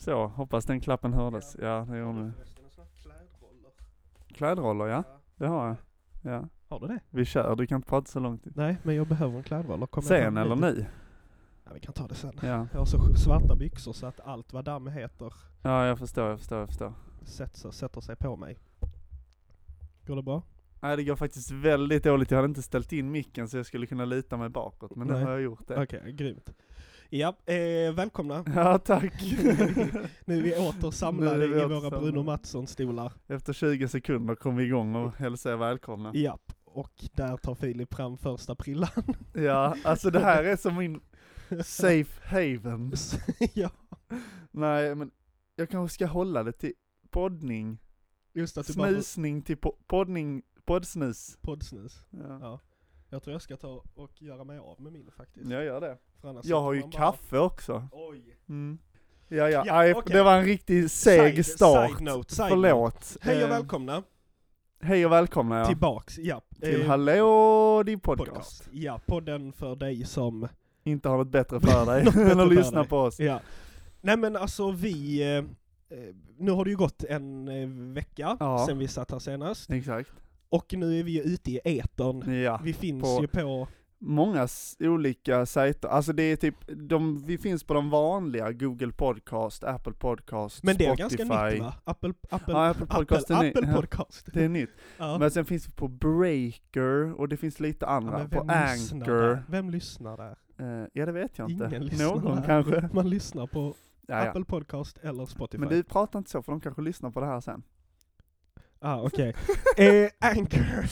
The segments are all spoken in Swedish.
Så, hoppas den klappen hördes. Ja, det gjorde den. Klädroller ja, det har jag. Ja, Har du det? vi kör. Du kan inte prata så långt. Nej, men jag behöver en klädroller. Kommer Sen eller nu? Ja, vi kan ta det sen. Ja. Jag har så svarta byxor så att allt vad damm heter ja, jag förstår, jag förstår, jag förstår. sätter, sätter sig på mig. Går det bra? Nej det går faktiskt väldigt dåligt. Jag hade inte ställt in micken så jag skulle kunna lita mig bakåt. Men nu Nej. har jag gjort det. Okej, grymt. Ja, eh, välkomna. Ja, tack. Nu är vi åter samlade vi i våra samlade. Bruno Mattsson-stolar. Efter 20 sekunder kom vi igång och hälsade er välkomna. Japp, och där tar Filip fram första prillan. Ja, alltså det här är som min safe haven. ja, Nej, men jag kanske ska hålla det till poddning. just att du bara Snusning till po- poddning, poddsnus. poddsnus. Ja. Ja. Jag tror jag ska ta och göra mig av med min faktiskt. Jag gör det. För annars Jag har ju bara- kaffe också. Oj. Mm. Ja, ja, Ja, okej. det var en riktigt seg Side- start. Side note, side Förlåt. Hej och Eh, välkomna Hej och välkomna ja. tillbaks, ja. till Eh, Hallå din podcast. podcast. Ja, podden för dig som, Inte har något bättre för dig än att lyssna på oss. ja. Nej men alltså vi, eh, eh, nu har det ju gått en vecka Ja. sen vi satt här senast. Exakt. Och nu är vi ju ute i etern. Ja. Vi finns på- ju på, Många olika sajter, alltså det är typ, de, vi finns på de vanliga, Google Podcast, Apple Podcast, men det är Spotify. ganska nytt va? Apple, Apple, Ja, Apple Podcast Apple, är Apple ja. Podcast. Det är nytt. Ja. Men sen finns vi på Breaker, och det finns lite Ja, andra. men på Anchor. där? Vem lyssnar där? Eh, ja det vet jag inte. Ingen lyssnar Någon där. kanske. Man lyssnar på Ja, ja. Apple Podcast eller Spotify. Men du pratar inte så för de kanske lyssnar på det här sen. Ah, okej. eh, Anchor.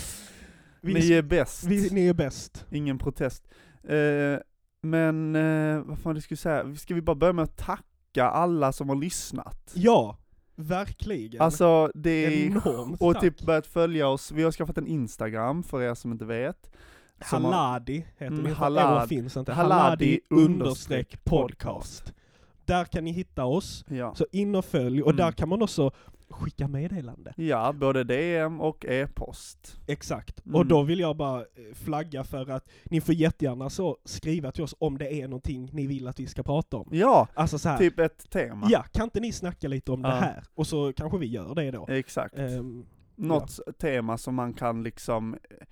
Vi, Ni är bäst. vi, ni är bäst. Ingen protest. Eh, men eh, vad fan det skulle säga, ska vi bara börja med att tacka alla som har lyssnat? Ja, verkligen. Alltså det är Enormt och tack. typ börjat följa oss, vi har skaffat en Instagram för er som inte vet. Som har- Halladi heter Mm, eller finns inte. Understreck understreck podcast. Där kan ni hitta oss, Ja. så in och följ, och Mm. där kan man också skicka meddelande. ja, både DM och e-post. Exakt. Mm. Och då vill jag bara eh, flagga för att ni får jättegärna så skriva till oss om det är någonting ni vill att vi ska prata om. Ja, Alltså så här. typ ett tema. ja, kan inte ni snacka lite om Ja. det här? Och så kanske vi gör det då. Exakt. Ehm, Något tema som man kan liksom, eh,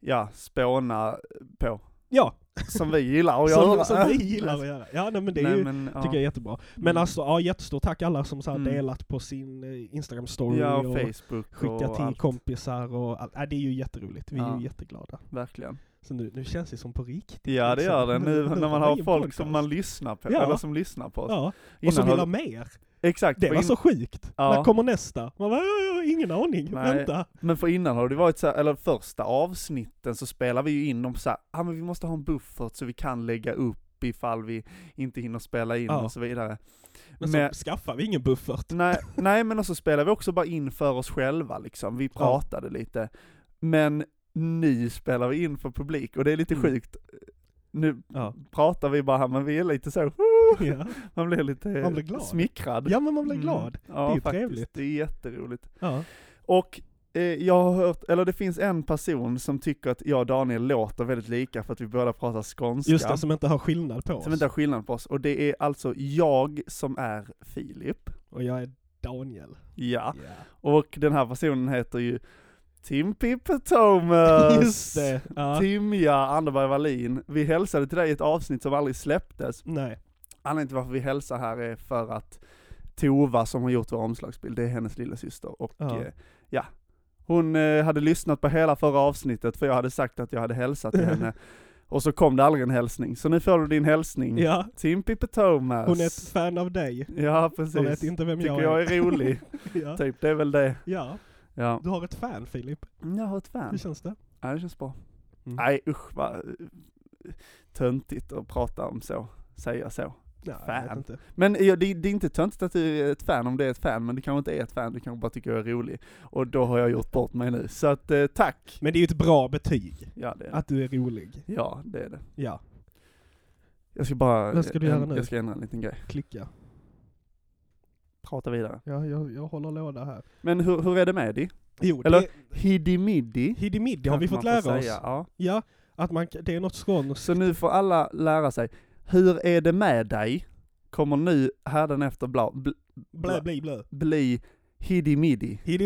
ja, spåna på. ja, Som vi gillar att som, göra. som vi gillar att göra. Ja, nej, men det är Nej, ju, men, ja. tycker jag är jättebra. Men Mm. alltså, ja, jättestort tack alla som så här Mm. delat på sin eh, Instagram-story Ja, och och Facebook skickat och till allt. kompisar och allt. Ja, det är ju jätteroligt. Vi är Ja. ju jätteglada. Verkligen. Så nu, nu känns det som på riktigt. Ja det liksom. gör det, nu när man har folk podcast. som man lyssnar på, Ja. eller som lyssnar på oss. Ja, och som vill ha mer. Exakt, Det var så sjukt. Ja. När kommer nästa? Man bara, "Ja, ingen aning, Nej. vänta. men för innan har det varit så här, eller första avsnitten så spelar vi ju in dem så här, ah, men vi måste ha en buffert så vi kan lägga upp ifall vi inte hinner spela in Ja. och så vidare. Men Men- så skaffar vi ingen buffert. Nej, nej men så spelar vi också bara in för oss själva liksom, vi pratade lite. Men nu spelar vi in för publik och det är lite Mm. sjukt. Nu Ja. pratar vi bara här men vi är lite så, Ja. man blir lite Man blir glad. smickrad. ja, men man blir Mm. glad. Ja, Det är ju faktiskt. trevligt. Det är jätteroligt. Ja. Och eh, jag har hört, eller det finns en person som tycker att jag och Daniel låter väldigt lika för att vi båda pratar skånska. Just det, som inte har skillnad på oss. som inte har skillnad på oss. Och det är alltså jag som är Filip. Och jag är Daniel. Ja. Ja. Och den här personen heter ju Tim Pippe Thomas. Just det. Ja. Timja Anderberg Wallin. Vi hälsade till dig i ett avsnitt som aldrig släpptes. Nej. Anledningen till varför vi hälsar här är för att Tova som har gjort vår omslagsbild, det är hennes lilla syster och Ja. ja, ja. hon eh, hade lyssnat på hela förra avsnittet för jag hade sagt att jag hade hälsat till henne. Och så kom det aldrig en hälsning, så nu får du din hälsning. Ja, Tim Pippe Thomas. hon är ett fan av dig. Ja precis. Hon vet inte vem Tycker jag jag är. är rolig. ja. typ, det är väl det. ja, Ja. du har ett fan Filip. Jag har ett fan. Hur känns det? Ja det känns bra. Mm. Nej usch vad eh, töntigt att prata om så, säga så. Vet fan. Men ja, det, det är inte töntigt att du är ett fan om det är ett fan, men det kanske inte är ett fan, du kanske bara tycker jag är rolig. Och då har jag gjort bort mig nu. Så att eh, tack! Men det är ju ett bra betyg. Ja det är det. Att du är rolig. Ja det är det. Ja, Jag ska bara, Vad ska du göra nu? Jag ska ändra en liten grej. klicka. Prata vidare. Ja, jag, jag håller låda här. Men hur, hur är det med dig? Jo, Eller- det, Hidimiddi? hidimiddi har vi fått lära får oss. säga, Ja. Ja, att man, det är något skånskt. Så nu får alla lära sig. Hur är det med dig? kommer nu hädanefter bla, bl, Blä, bli, bli. Hiddy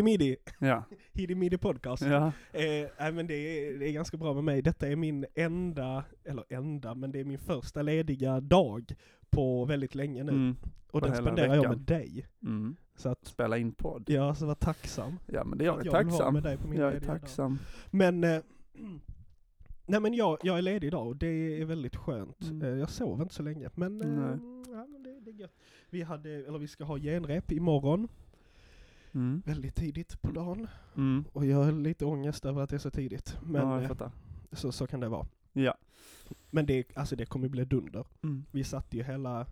Middy, Ja. Hiddy Middy podcast. ja. Eh, men det är, det är ganska bra med mig. Detta är min enda, eller enda, men det är min första lediga dag på väldigt länge nu. Mm. och den spenderar jag med dig. Mm. Så att, Spela in podd. ja, så var tacksam. Ja men det jag är jag tacksam. med dig på min Jag är tacksam. Men, eh, nej men jag, jag är ledig idag och det är väldigt skönt. Mm. Eh, jag sov inte så länge, men, eh, Nej. ja, men det, det är gött. Vi hade, eller vi ska ha genrep imorgon, Mm. väldigt tidigt på dagen. Mm. Och jag har lite ångest över att det är så tidigt. Men ja, eh, så, så kan det vara. Ja. Men det, alltså det kommer bli dunder. Mm. Vi satt ju hela,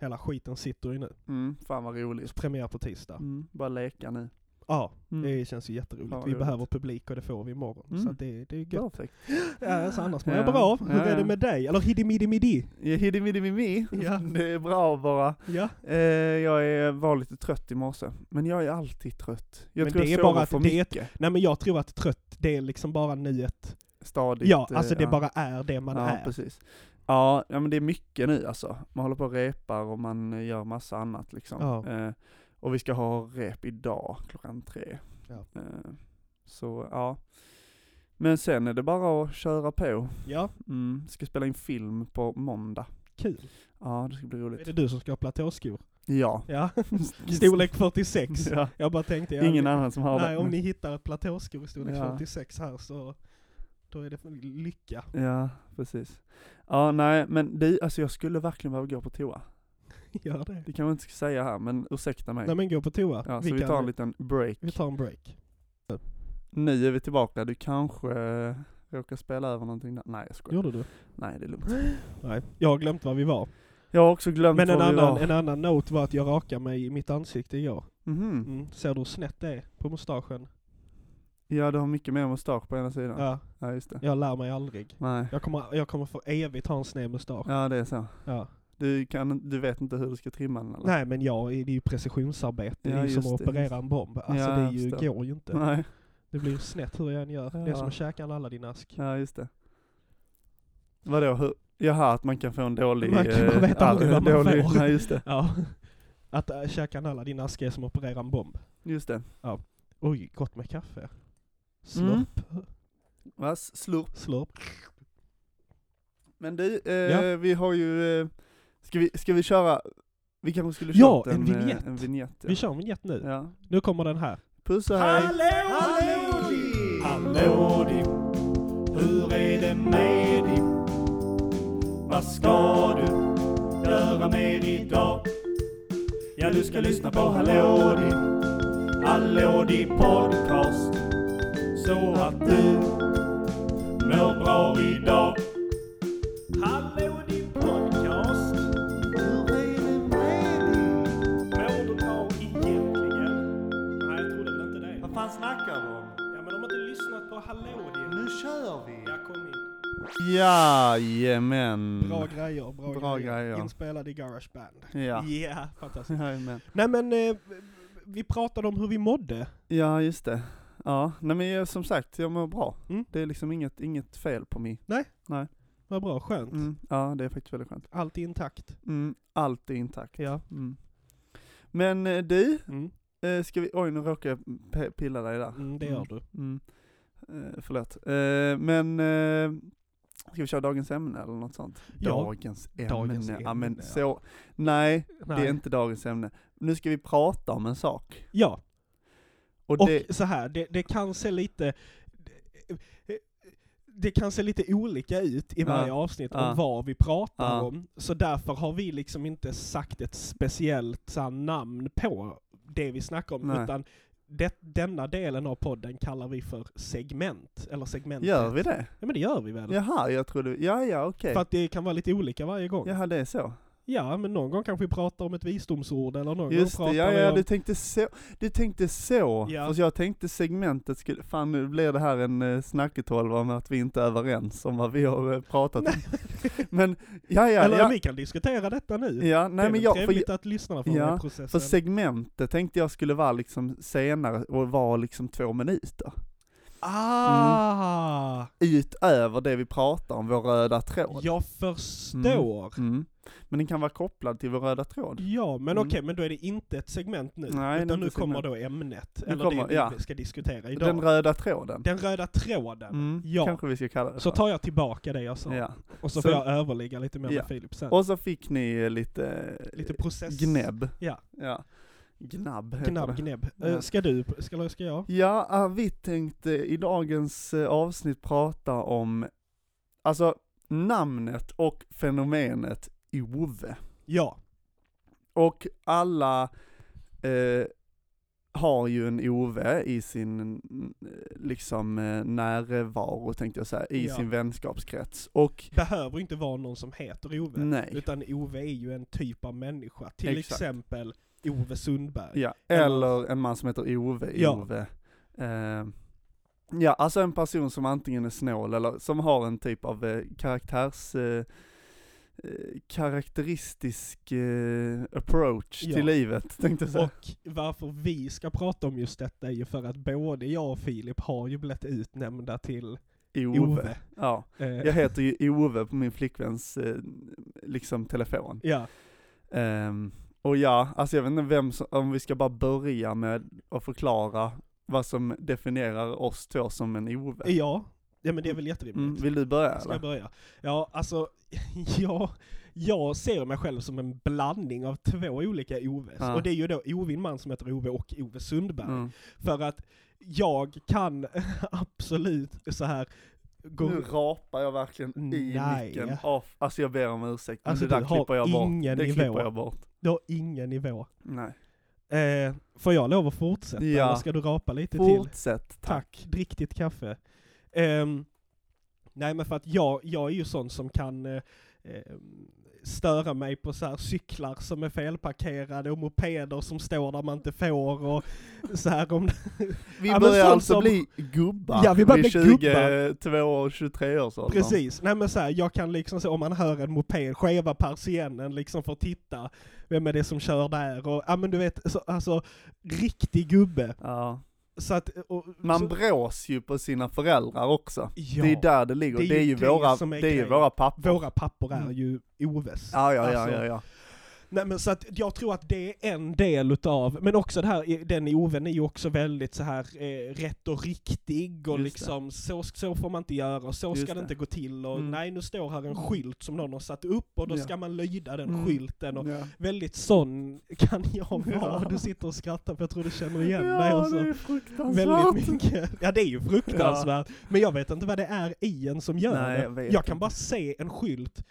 hela skiten sitter ju nu. Mm. Fan vad roligt. Premiär på tisdag. Mm. Bara leka nu. Ja, Mm. det känns ju jätteroligt. Vad vi roligt. behöver publik och det får vi imorgon. Mm. Så det, det är gött. Perfekt. Ja, alltså annars mår Ja, jag bra. Hur ja, är det ja. med dig? Eller middy? Ja, Mimi. Ja. Det är bra bara. Ja. Eh, jag är, var lite trött i morse. Men jag är alltid trött. Jag Men tror det jag är bara att för det mycket. Nej men jag tror att trött, det är liksom bara ett... Stadigt. Ja, eh, alltså det ja. bara är det man ja, är. precis. Ja, ja, men det är mycket nu alltså. Man håller på och repar och man eh, gör massa annat liksom. Ja. Eh, och vi ska ha rep idag klockan tre. Ja. Eh, så ja. Men sen är det bara att köra på. Ja, Mm, ska spela in film på måndag. kul. Ja, det ska bli Är roligt. det du som ska ha platåskor? Ja. Ja. Storlek 46. Ja. Jag bara tänkte, ja, Ingen annan som har Nej, det. om ni hittar ett platåskor i storlek Ja. 46 här så då är det för lycka. Ja, precis. Ja, nej, men det, alltså jag skulle verkligen behöva gå på toa. Gör det. Det kan man inte säga här, men ursäkta mig. Nej men gå på toa. ja, så vi tar en liten break. vi tar en break. Nu är vi tillbaka, du kanske eh, råkar spela över någonting där. Nej jag skojar. Gjorde du? Nej det är lugnt. Nej. Jag har glömt var vi var. Jag har också glömt Men en var vi annan, var. en annan note var att jag rakade mig i mitt ansikte igår. Mhm. Mm. Ser du hur snett det är på mustaschen? Ja du har mycket mer mustasch på ena sidan. Ja. Ja just det. Jag lär mig aldrig. Nej. Jag kommer, jag kommer för evigt ha en sned mustasch. Ja det är så. Ja. Du, kan, du vet inte hur du ska trimma den eller? Nej men jag, det är ju precisionsarbete. det Ja, är ju som att det, operera en bomb. Alltså Ja, det ju, går ju inte. Nej. Det blir ju snett hur jag än gör. Det är Ja. som att käka en Aladdin-ask. Ja just det. Vadå, hur? Jaha, att man kan få en dålig... Man kan- man eh, vet aldrig arv- vad man dålig, får. Nej just det. Ja. Att äh, käka en Aladdin-ask är som att operera en bomb. Just det. Oj, gott med kaffe. Slurp. Va? S- Slurp. Slurp. Men du, eh, Ja. vi har ju... Eh, ska, vi, ska vi köra... Vi kanske skulle Ja, kört en en, eh, vignett. en vignett. Ja. Vi kör en vignett nu. ja. Nu kommer den här. Puss och hej! Hallå! Hallå di, hur är det med dig? Vad ska du göra mer idag? Ja, du ska lyssna på Hallå di, Hallå di podcast så att du mår bra idag. Hallå di podcast, hur är det med dig? Mår du bra egentligen? Nej, jag trodde väl inte det. Vad fan snackar du om? Ja, men de har inte lyssnat på Hallå di. Nu kör vi! Ja, kom in. Jajamän! Bra grejer, bra, Bra grejer. grejer. Inspelad i Garageband. Ja. Yeah, fantastiskt. Jajamän. Nej men, eh, vi pratade om hur vi mådde. Ja, just det. Ja, nej men som sagt, jag mår bra. Mm. Det är liksom inget, inget fel på mig. Vad bra, skönt. Mm. Ja, det är faktiskt väldigt skönt. Allt är intakt. Mm. Allt är intakt. Ja. Mm. Men eh, du, Mm. eh, ska vi, oj nu råkar jag pilla dig där. Mm, det gör du. Mm. Eh, förlåt. Eh, men, eh, ska vi köra dagens ämne eller något sånt? Ja. Dagens ämne. Dagens ja men ämne, ja. så, nej, Nej. det är inte dagens ämne. Nu ska vi prata om en sak. Ja, Och, och det, så här, det, det kan se lite det kan se lite olika ut i Ja. varje avsnitt Ja. om vad vi pratar Ja. om, så därför har vi liksom inte sagt ett speciellt så här, namn på det vi snackar om, Nej. utan det, denna delen av podden kallar vi för segment, eller segmentet. gör vi det? Ja men det gör vi väl? Jaha, jag trodde, ja ja okej. För att det kan vara lite olika varje gång. Jaha, det är så. Ja, men någon gång kanske vi pratar om ett visdomsord, eller någon Just gång det, pratar ja ja om... du tänkte så, du tänkte så. Ja. Fast jag tänkte segmentet skulle, fan nu blir det här en uh, snacketolva med att vi inte är överens om vad vi har eh, pratat om. Men, ja ja, eller ja. vi kan diskutera detta nu. Ja, det nej är men jag, för, trevligt att lyssnarna får ja, processen. för segmentet tänkte jag skulle vara liksom senare och vara liksom två minuter. Ah! utöver det vi pratar om, vår röda tråd. Jag förstår. Mm. Men den kan vara kopplad till vår röda tråd. Ja, men Mm. okej, men då är det inte ett segment nu, Nej, utan nu kommer segment. då ämnet, Nu eller kommer- det vi ja. ska diskutera idag. Den röda tråden. Den röda tråden, Mm, ja. Kanske vi ska kalla det Så tar jag tillbaka det jag sa. Ja. Och så, Så- får jag överlägga lite mer Ja. med Filip sen. Och så fick ni lite, lite process. gnäbb. Ja. ja. Gnabb heter Gnabb, det. gnäbb. Ja. Eh, ska du, ska, ska jag? Ja, ah, vi tänkte i dagens eh, avsnitt prata om, alltså namnet och fenomenet Ove. Ja. Och alla eh, har ju en Ove i sin, liksom, eh, närvaro tänkte jag säga, i Ja. sin vänskapskrets. Och, Behöver inte vara någon som heter Ove. nej, Utan Ove är ju en typ av människa. Till Exakt. exempel Ove Sundberg. ja, eller- en man som heter Ove, Ja. Ove. Eh, ja, alltså en person som antingen är snål eller som har en typ av eh, karaktärs, eh, eh, karaktäristisk eh, approach Ja. till livet, tänkte jag säga. Och varför vi ska prata om just detta är ju för att både jag och Filip har ju blivit utnämnda till Ove. Ove. Ja. Jag heter ju Ove på min flickväns liksom telefon. ja, Ehm, och ja, alltså jag vet inte vem som, om vi ska bara börja med att förklara vad som definierar oss två som en Ove. ja. Ja men det är väl jätterimligt. Mm, vill du börja Ska jag eller? börja? Ja, alltså, jag, jag ser mig själv som en blandning av två olika Oves. Ja. Och det är ju då Ove, man som heter Ove, och Ove Sundberg. Mm. För att jag kan absolut så här gå... Nu rapar jag verkligen i Nej. micken. Off. Alltså jag ber om ursäkt, men Alltså, det där klipper jag bort. det nivå. klipper jag bort. Du har ingen nivå. Nej. Eh, får jag lov att fortsätta? Ja. Eller ska du rapa lite till? Fortsätt, tack. Tack, drick ditt kaffe. Ehm, nej men för att jag, jag är ju sån som kan eh, ehm, störa mig på så här cyklar som är felparkerade och mopeder som står där man inte får och så här om Vi Ja, börjar alltså som- bli gubbar Ja, vi börjar vid bli gubbar. 22 och 23 års ålder. Precis, nej men så här, jag kan liksom så om man hör en moped, skeva persiennen liksom för att titta, vem är det som kör där och ja men du vet, så, alltså riktig gubbe. Ja. Så att, och, Man så, brås ju på sina föräldrar också. ja, Det är där det ligger. det är Det är ju ju våra, är det är ju våra pappor. våra pappor är Mm. ju Oves. Ja, ja, ja, Alltså, ja, ja. Nej men så att jag tror att det är en del utav, men också det här, den i Oven är ju också väldigt så här eh, rätt och riktig och Just det. liksom så, så får man inte göra och så Just ska det inte gå till och Mm. nej nu står här en skylt som någon har satt upp och då Ja. ska man lyda den Mm. skylten och ja. väldigt sån kan jag vara. Ja. Du sitter och skrattar för jag tror du känner igen Ja, också. det är fruktansvärt. Väldigt mycket. Ja det är ju fruktansvärt. Men jag vet inte vad det är i en som gör Nej, det. jag jag kan bara se en skylt,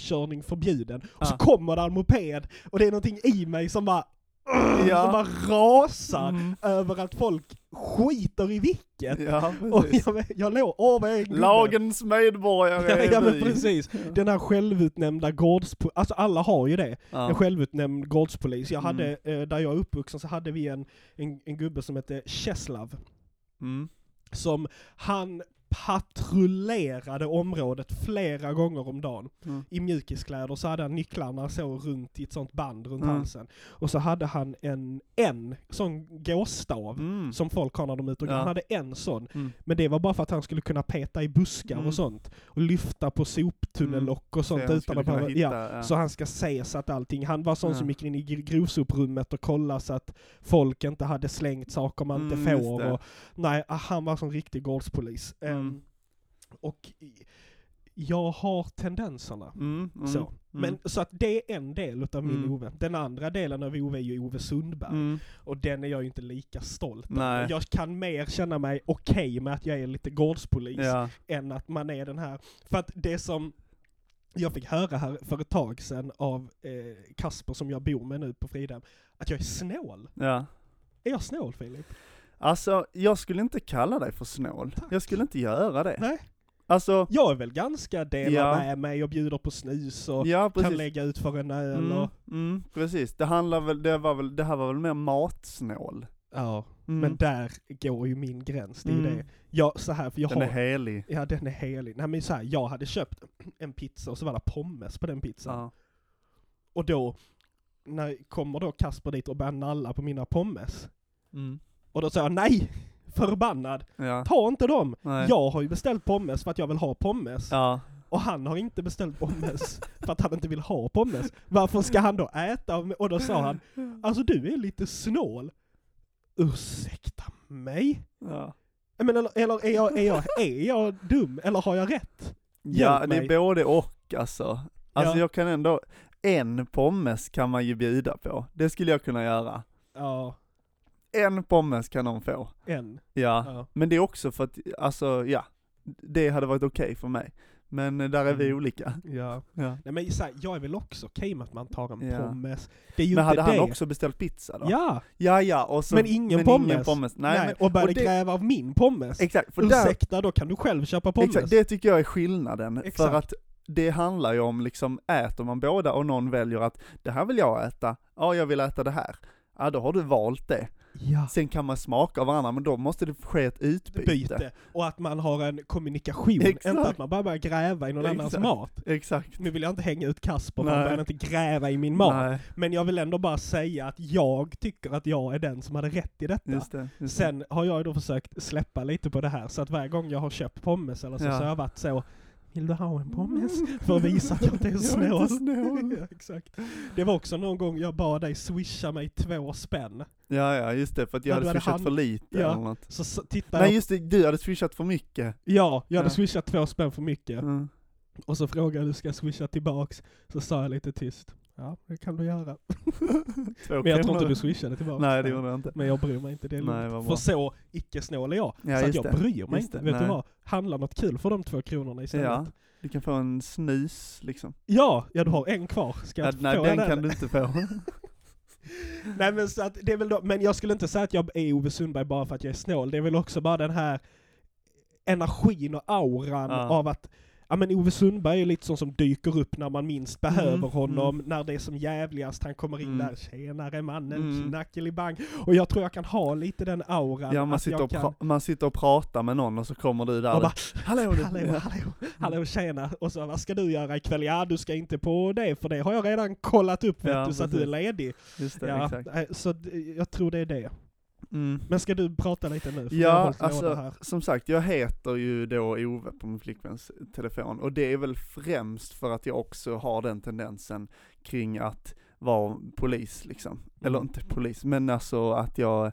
mopedkörning förbjuden, och så Ja. kommer det en moped, och det är någonting i mig som bara, Ja. som bara rasar Mm. över att folk skiter i vilket. Ja, Och jag, jag låg, åh vad är en gubbe. Lagens medborgare Ja, är ja men vi. precis. Den här självutnämnda gårdspolis, alltså alla har ju det. En Ja. självutnämnd gårdspolis. Jag Mm. hade, eh, där jag är uppvuxen så hade vi en, en, en gubbe som hette Czeslaw. Mm. Som han patrullerade området flera gånger om dagen. Mm. I mjukiskläder så hade han nycklarna så runt i ett sånt band runt Mm. halsen. Och så hade han en, en sån gåstav. Mm. Som folk har när de är ute och. Ja. Han hade en sån. Mm. Men det var bara för att han skulle kunna peta i buskar Mm. och sånt. Och lyfta på soptunnellock och sånt Så utan att behöva... hitta, Ja. ja. Så han ska se så att allting, han var sån som gick in i gr- grovsoprummet och kollade så att folk inte hade slängt saker man inte Mm, får. Och, nej, ah, han var som riktig gårdspolis. Mm. Ehm, och i- jag har tendenserna. Mm, mm, Så. mm. Men, så att det är en del utav min Mm. Ove. Den andra delen av Ove är ju Ove Sundberg. Mm. Och den är jag ju inte lika stolt Nej. över. Jag kan mer känna mig okej med att jag är lite gårdspolis Ja. än att man är den här. För att det som jag fick höra här för ett tag sedan av eh, Kasper som jag bor med nu på Fridhem, att jag är snål. ja. Är jag snål Filip? Alltså, jag skulle inte kalla dig för snål. Tack. Jag skulle inte göra det. Nej. Alltså, Jag är väl ganska delar Ja. med mig och bjuder på snus och ja kan lägga ut för en öl Mm, och... mm, precis. Det handlar väl, det var väl, det här var väl mer matsnål. Ja, Mm. men där går ju min gräns, det är ju Mm. det. Jag, så här, för jag Den har... är helig. Ja den är helig. Nej men så här, jag hade köpt en pizza och så var det pommes på den pizzan. Ja. Och då, när kommer då Kasper dit och börjar nalla på mina pommes. Och då sa jag nej! förbannad. Ja. Ta inte dem! Nej. Jag har ju beställt pommes för att jag vill ha pommes. Ja. Och han har inte beställt pommes för att han inte vill ha pommes. Varför ska han då äta? Och då sa han, alltså du är lite snål. Ursäkta mig? Ja. Men eller, eller är, jag, är, jag, är jag dum? Eller har jag rätt? Ja, Hjälp det mig. är både och alltså. Alltså Ja. jag kan ändå, en pommes kan man ju bjuda på. Det skulle jag kunna göra. Ja, En pommes kan de få. en. Ja. Ja. Men det är också för att, alltså ja, det hade varit okej för mig. Men där är vi Mm. olika. ja. Ja. Nej men så här, jag är väl också okej med att man tar en Ja. pommes. Det är ju Men inte hade det. han också beställt pizza då? Ja, Ja, ja, och så, Men ingen pommes. pommes. Nej, nej, men, och började det- gräva av min pommes. exakt, för där, Ursäkta, då kan du själv köpa pommes. exakt, det tycker jag är skillnaden. För Exakt. att det handlar ju om liksom, äter man båda och någon väljer att det här vill jag äta, ja jag vill äta det här. Ja då har du valt det. ja. Sen kan man smaka av varandra, men då måste det ske ett utbyte. byte. Och att man har en kommunikation, Exakt. inte att man bara börjar gräva i någon annans Exakt. mat. Exakt. Nu vill jag inte hänga ut Kasper, för han Nej. börjar inte gräva i min mat. Nej, Men jag vill ändå bara säga att jag tycker att jag är den som hade rätt i detta. just det. Just Sen har jag ju då försökt släppa lite på det här, så att varje gång jag har köpt pommes eller så, Ja. så har jag varit så vill du ha en pommes? För att visa att jag inte är Jag är inte snål. snål. ja, exakt. Det var också någon gång jag bad dig swisha mig två spänn. Ja, ja, just det, för att jag Ja, hade hade swishat hand- för lite Ja. eller något. Så, så Nej jag, just det, du hade swishat för mycket. ja, jag hade Ja. swishat två spänn för mycket. Mm. Och så frågade du ska jag swisha tillbaks? Så sa jag lite tyst. Ja, det kan du göra. Men jag tror inte du swishade tillbaks. Nej det gjorde jag inte. Men jag bryr mig inte, det är Nej, lugnt. För så icke-snål är jag. Ja, så att jag det. bryr mig inte. Vet du Nej. vad? Handla något kul för de två kronorna istället. Ja, du kan få en snus liksom. Ja, ja du har en kvar. Ska jag Ja, nej få den den? kan du inte få. Nej men så att det är väl då, men jag skulle inte säga att jag är Ove Sundberg bara för att jag är snål. Det är väl också bara den här energin och auran Ja. av att Ja men Ove Sundberg är lite sån som dyker upp när man minst behöver Mm, honom, när det är som jävligast, han kommer in Mm. där, tjenare mannen, Mm. knackelibang. Och jag tror jag kan ha lite den auran. Ja man sitter, och kan, man sitter och pratar med någon och så kommer du där. och bara, hallå du. hallå, hallå, hallå, tjena. Och så, vad ska du göra ikväll? Ja, du ska inte på det, för det har jag redan kollat upp, vet Ja, du, så att du är ledig. Just det, Ja, exakt. eh, så jag tror det är det. Mm. Men ska du prata lite nu? Ja, alltså som sagt, jag heter ju då Ove på min flickväns telefon och det är väl främst för att jag också har den tendensen kring att vara polis liksom. Eller Mm. inte polis, men alltså att jag,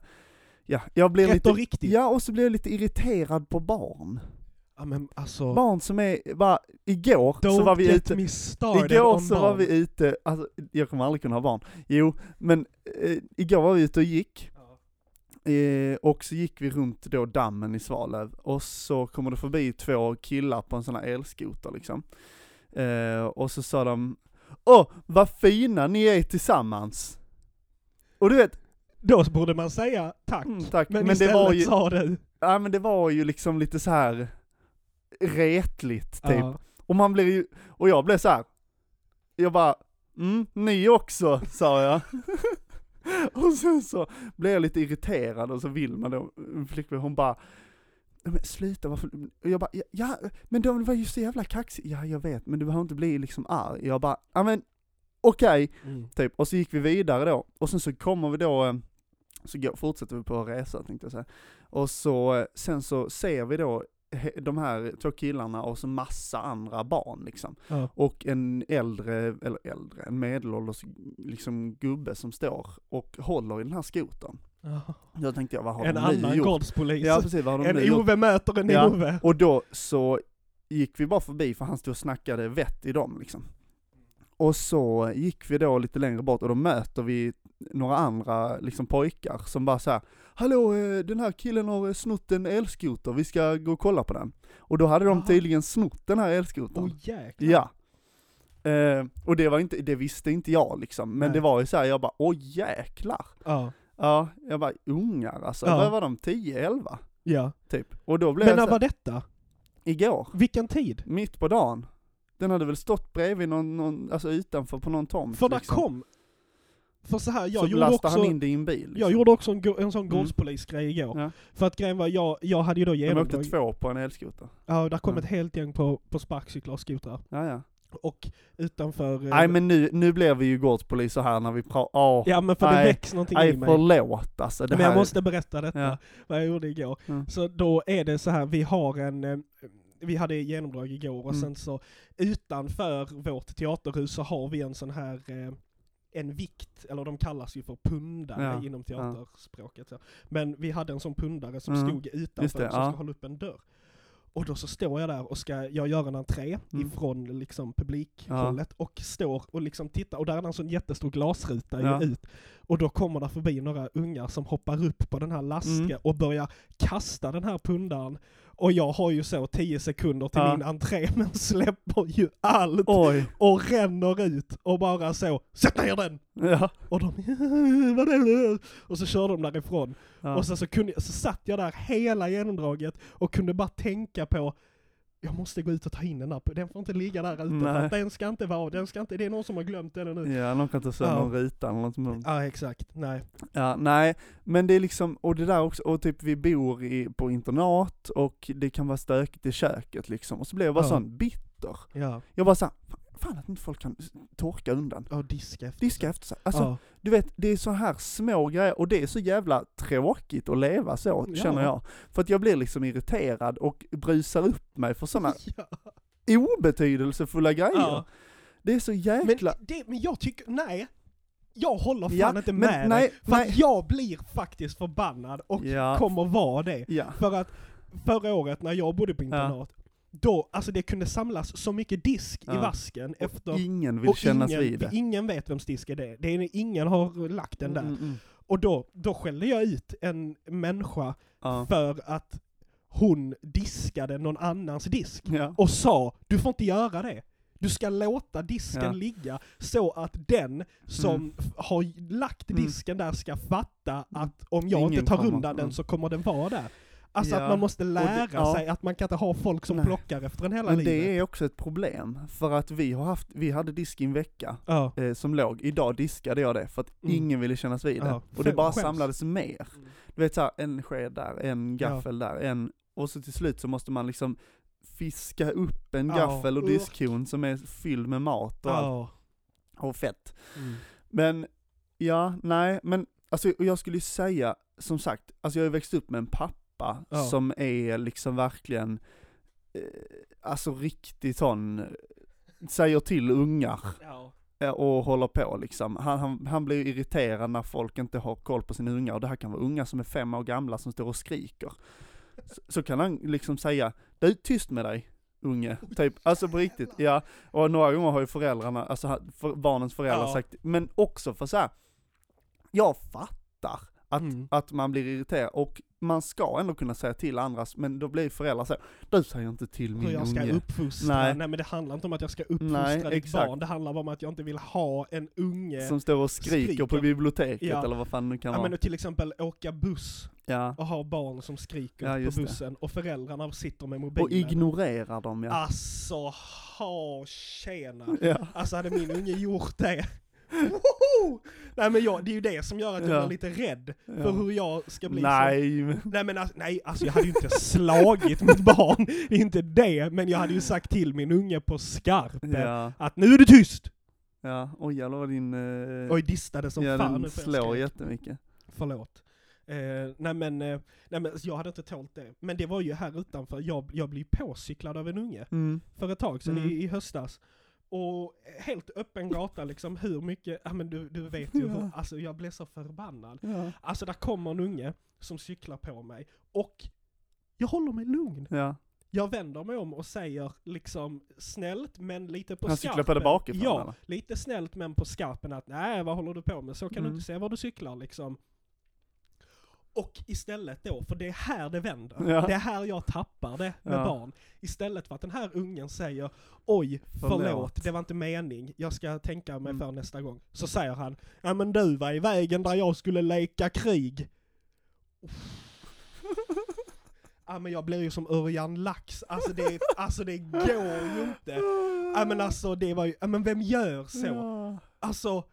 ja, jag blir Rätt lite, och riktigt. ja och så blir jag lite irriterad på barn. Ja men alltså, Barn som är, bara, igår så var vi ute, Igår så barn. var vi ute, alltså jag kommer aldrig kunna ha barn. Jo, men eh, igår var vi ute och gick. Eh, och så gick vi runt då dammen i Svalöv, och så kommer det förbi två killar på en sån här elskoter liksom. Eh, och så sa de, åh vad fina ni är tillsammans. Och du vet, Då borde man säga tack. mm, tack, Men, men, istället det var ju, sa du. ja men det var ju liksom lite så här retligt typ. Ja. Och man blir ju, och jag blev så här. jag bara, mm, ni också, sa jag. och sen så blev jag lite irriterad och så Vilma då, min flickvän, hon bara, "Nej, men sluta varför, och jag bara, ja, ja men de var ju så jävla kaxiga, ja jag vet, men du behöver inte bli liksom arg. Jag bara, ja men okej, Mm. typ. Och så gick vi vidare då, och sen så kommer vi då, eh, så fortsätter vi på resa tänkte jag säga. Och så, eh, sen så ser vi då de här två killarna och så massa andra barn liksom. Ja. Och en äldre, eller äldre, en medelålders liksom gubbe som står och håller i den här skotern. Ja. Då tänkte jag, vad har En de nu annan gjort? gårdspolis. Ja precis, vad har de nu en gjort? Ove möter en Ja. Ove. Och då så gick vi bara förbi för han stod och snackade vett i dem liksom. Och så gick vi då lite längre bort och då möter vi några andra liksom pojkar som bara såhär Hallå, eh, den här killen har eh, snott en elskoter, vi ska gå och kolla på den. Och då hade de Jaha. tydligen snott den här elskotern. Åh jäklar. Ja. Eh, och det var inte, det visste inte jag liksom, men Nej. det var ju såhär, jag bara åh jäklar. Ja. Ja, jag bara ungar alltså, Ja. var de, 10-11? ja. Typ. Och då blev Men när var detta? igår. Vilken tid? Mitt på dagen. Den hade väl stått bredvid någon, någon alltså utanför på någon tomt För där liksom. kom... För så här, jag Så gjorde också... han in det i en bil liksom. Jag gjorde också en, en sån Mm. gårdspolisgrej igår. Ja. För att grejen var, jag, jag hade ju då De åkte två på en elskoter. Ja, där kom Ja. ett helt gäng på, på sparkcyklar och skotrar. Ja, ja. Och utanför... eh, Nej men nu, nu blir vi ju gårdspoliser här när vi pratar, åh, Ja men för det väcks någonting i nej mig. förlåt alltså. Det Men jag här, måste berätta detta, Ja. vad jag gjorde igår. Mm. Så då är det så här, vi har en, eh, vi hade genomdrag igår och Mm. sen så utanför vårt teaterhus så har vi en sån här eh, en vikt, eller de kallas ju för pundare Ja, inom ja. teaterspråket. Så. Men vi hade en sån pundare som Mm, stod utanför det, som ja. ska hålla upp en dörr. Och då så står jag där och ska jag göra en entré Mm. ifrån liksom publikhållet och står och liksom tittar och där är en sån jättestor glasruta Ja. ut. Och då kommer där förbi några ungar som hoppar upp på den här lasken Mm. och börjar kasta den här pundaren. Och jag har ju så 10 sekunder till Ja. min entré men släpper ju allt Oj, och ränner ut och bara så Sätt ner den! ja. Och de vad är det? Och så körde de därifrån. ja. Och sen så, kunde, så satt jag där hela genomdraget och kunde bara tänka på jag måste gå ut och ta in den här, den får inte ligga där ute för att den ska inte vara, den ska inte, det är någon som har glömt den nu. Ja, någon kan ta sönder Ja. en ruta eller något sånt. Ja exakt, nej. Ja, nej, men det är liksom, och det där också, och typ vi bor i, på internat och det kan vara stökigt i köket liksom, och så blir jag bara Ja. sån bitter. Ja, Jag bara såhär, fan att inte folk kan torka undan. och diska efter Diska efter sig. Alltså, ja. du vet, det är så här små grejer, och det är så jävla tråkigt att leva så, Ja. känner jag. För att jag blir liksom irriterad och brusar upp mig för sådana ja. obetydelsefulla grejer. Ja. Det är så Men, jäkla... det, men jag tycker, nej. Jag håller fan Ja, inte men med nej, dig. För nej. att jag blir faktiskt förbannad och Ja. kommer vara det. Ja. För att förra året när jag bodde på internat, då, alltså det kunde samlas så mycket disk i Ja. vasken efter Ingen vill och kännas ingen, vid det. ingen vet vems disk är det det är. Ingen har lagt den där. Mm, mm, Och då, då skällde jag ut en människa Ja. för att hon diskade någon annans disk. Ja. Och sa, du får inte göra det. Du ska låta disken Ja. ligga så att den som Mm. har lagt Mm. disken där ska fatta att om jag Ingen inte tar undan den mm. så kommer den vara där. Alltså Ja, att man måste lära ja. sig att man kan inte ha folk som Nej. plockar efter en hela Men livet. det är också ett problem, för att vi har haft, vi hade disk i en vecka Ja. eh, som låg, idag diskade jag det för att Mm. ingen ville kännas vid det. Ja, och det bara skäms. samlades mer. Mm. Du vet såhär, en sked där, en gaffel där, en, och så till slut så måste man liksom fiska upp en Ja, gaffel och diskhon som är fylld med mat och, allt, och fett. Mm. Men, ja, nej, men alltså och jag skulle ju säga, som sagt, alltså jag har ju växt upp med en pappa Ja. som är liksom verkligen, eh, alltså riktigt sån, säger till ungar Ja. och håller på liksom. Han, han, han blir irriterad när folk inte har koll på sina ungar, och det här kan vara ungar som är fem år gamla som står och skriker. Så, så kan han liksom säga, du tyst med dig unge, typ, alltså på riktigt, ja. Och några gånger har ju föräldrarna, alltså för, barnens föräldrar Ja. sagt, men också för så här. jag fattar att, Mm. att man blir irriterad, och man ska ändå kunna säga till andras, men då blir föräldrar så du säger inte till min Hur jag ska unge. uppfostra. Nej. Nej. men det handlar inte om att jag ska uppfostra Nej, ditt exakt. barn. Det handlar om att jag inte vill ha en unge. Som står och skriker, på skriker. biblioteket Ja. eller vad fan det kan ja, vara. men till exempel åka buss Ja. och ha barn som skriker Ja, på just det. bussen och föräldrarna sitter med mobilen. Och ignorerar dem ja. Alltså, ha tjena. Ja. Alltså hade min unge gjort det. Woho! Nej men jag, det är ju det som gör att jag Ja. blir lite rädd för Ja. hur jag ska bli så. Nej, men, Nej men alltså, nej, alltså jag hade ju inte slagit mitt barn, det är inte det, men jag hade ju sagt till min unge på skarpen ja, att nu är du tyst! ja, oj jävlar vad din, eh, Oj, distade som ja fan den slår jättemycket. Förlåt. Eh, nej men, eh, nej men jag hade inte tålt det. Men det var ju här utanför, jag, jag blev påcyklad av en unge Mm. för ett tag sedan Mm. i, i höstas. Och helt öppen gata liksom, hur mycket, ja men du, du vet ju hur, Ja. alltså jag blev så förbannad. Ja. Alltså där kommer en unge som cyklar på mig och jag håller mig lugn. ja, Jag vänder mig om och säger liksom snällt men lite på Han skarpen. cyklar på det bakifrån, Ja, eller? lite snällt men på skarpen att nej vad håller du på med? Så kan du Mm. inte se var du cyklar liksom. Och istället då, för det är här det vänder. Ja. Det är här jag tappar det med Ja. barn. Istället för att den här ungen säger oj, förlåt, Förlåt. det var inte mening, jag ska tänka mig Mm. för nästa gång. Så säger han, ja men du var i vägen där jag skulle leka krig. Ja men jag blir ju som Örjan Lax, alltså det, alltså det går ju inte. Ja men alltså det var ju, ja men vem gör så? Ja. Alltså,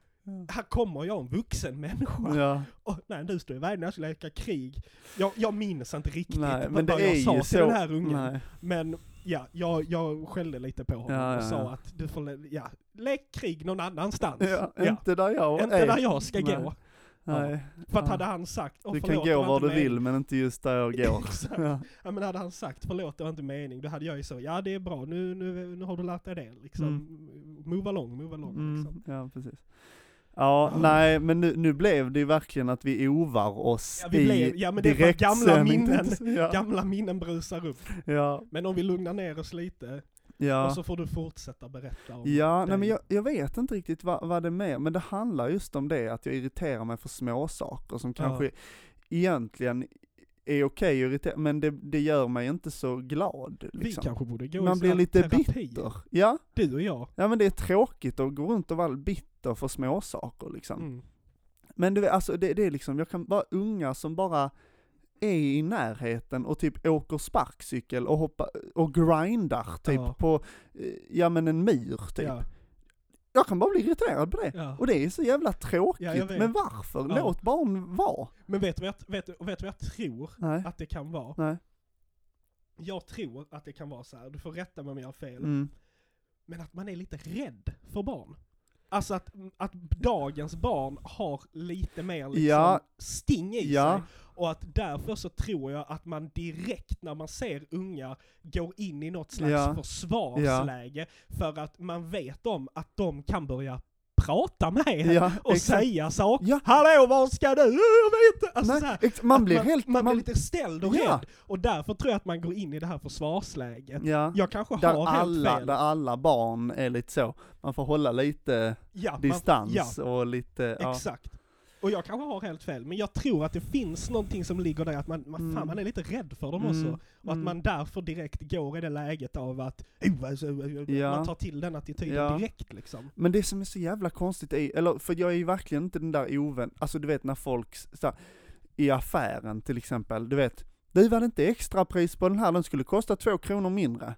här kommer jag en vuxen människa. Ja. Och, nej du står i vägen när jag skulle leka krig. Jag, jag minns inte riktigt Nej, vad, men vad jag sa till så. den här ungen. Nej. Men ja, jag, jag skällde lite på honom Ja, ja, och sa ja. att du får, ja, lek krig någon annanstans. Ja, inte där jag Inte är. där jag ska Nej. gå. Nej. För att Ja. hade han sagt, Du kan förlåt, gå var du vill mening." men inte just där jag går. Exakt. Ja. Ja men hade han sagt förlåt det var inte mening, då hade jag ju så, ja det är bra, nu, nu, nu har du lärt dig det liksom. Move along, move along liksom. Mm, ja, precis. Ja, nej, men nu, nu blev det ju verkligen att vi ovar oss Ja, vi i blev- ja, men det är för att gamla minnen- säga. Gamla minnen brusar upp. Ja, Men om vi lugnar ner oss lite, ja. och så får du fortsätta berätta om Ja, nej dig. men jag, jag vet inte riktigt vad, vad det är med, men det handlar just om det, att jag irriterar mig för små saker som kanske egentligen är okej att irritera, men det, det gör mig inte så glad. Vi Liksom. kanske borde gå i Man sån blir lite terapi. bitter. Ja, Du och jag. ja men det är tråkigt att gå runt och vara bitter för små saker liksom. Mm. Men du vet, alltså det, det är liksom, jag kan vara unga som bara är i närheten och typ åker sparkcykel och hoppar, och grindar typ Ja. på, eh, ja men en myr typ. Ja, Jag kan bara bli irriterad på det. ja. Och det är så jävla tråkigt, men varför? Låt barn vara. Men vet du, vad jag, vet, vet vad jag tror Nej, att det kan vara? nej. Jag tror att det kan vara så här. du får rätta mig om jag har fel, Mm. men att man är lite rädd för barn. Alltså att, att dagens barn har lite mer liksom Ja. sting i Ja. sig. Och att därför så tror jag att man direkt när man ser unga går in i något slags Ja. försvarsläge för att man vet om att de kan börja prata med Ja, och exakt. säga saker. Ja. Hallå var ska du? Jag vet inte. Alltså Nej, så här, man blir man, helt, man, man, blir lite ställd och Ja. rädd. Och därför tror jag att man går in i det här försvarsläget. ja. Jag kanske Där har alla, helt fel. där alla barn är lite så, man får hålla lite man- distans ja, och lite, exakt. Och jag kanske har helt fel, men jag tror att det finns någonting som ligger där, att man, man, Mm. fan, man är lite rädd för dem Mm, också. Och att mm. man därför direkt går i det läget av att, oh, alltså, Ja. man tar till den attityden Ja. direkt liksom. Men det som är så jävla konstigt är, eller för jag är ju verkligen inte den där ovän, alltså du vet när folk, så här, i affären till exempel, du vet, du var det inte extrapris på den här, den skulle kosta två kronor mindre.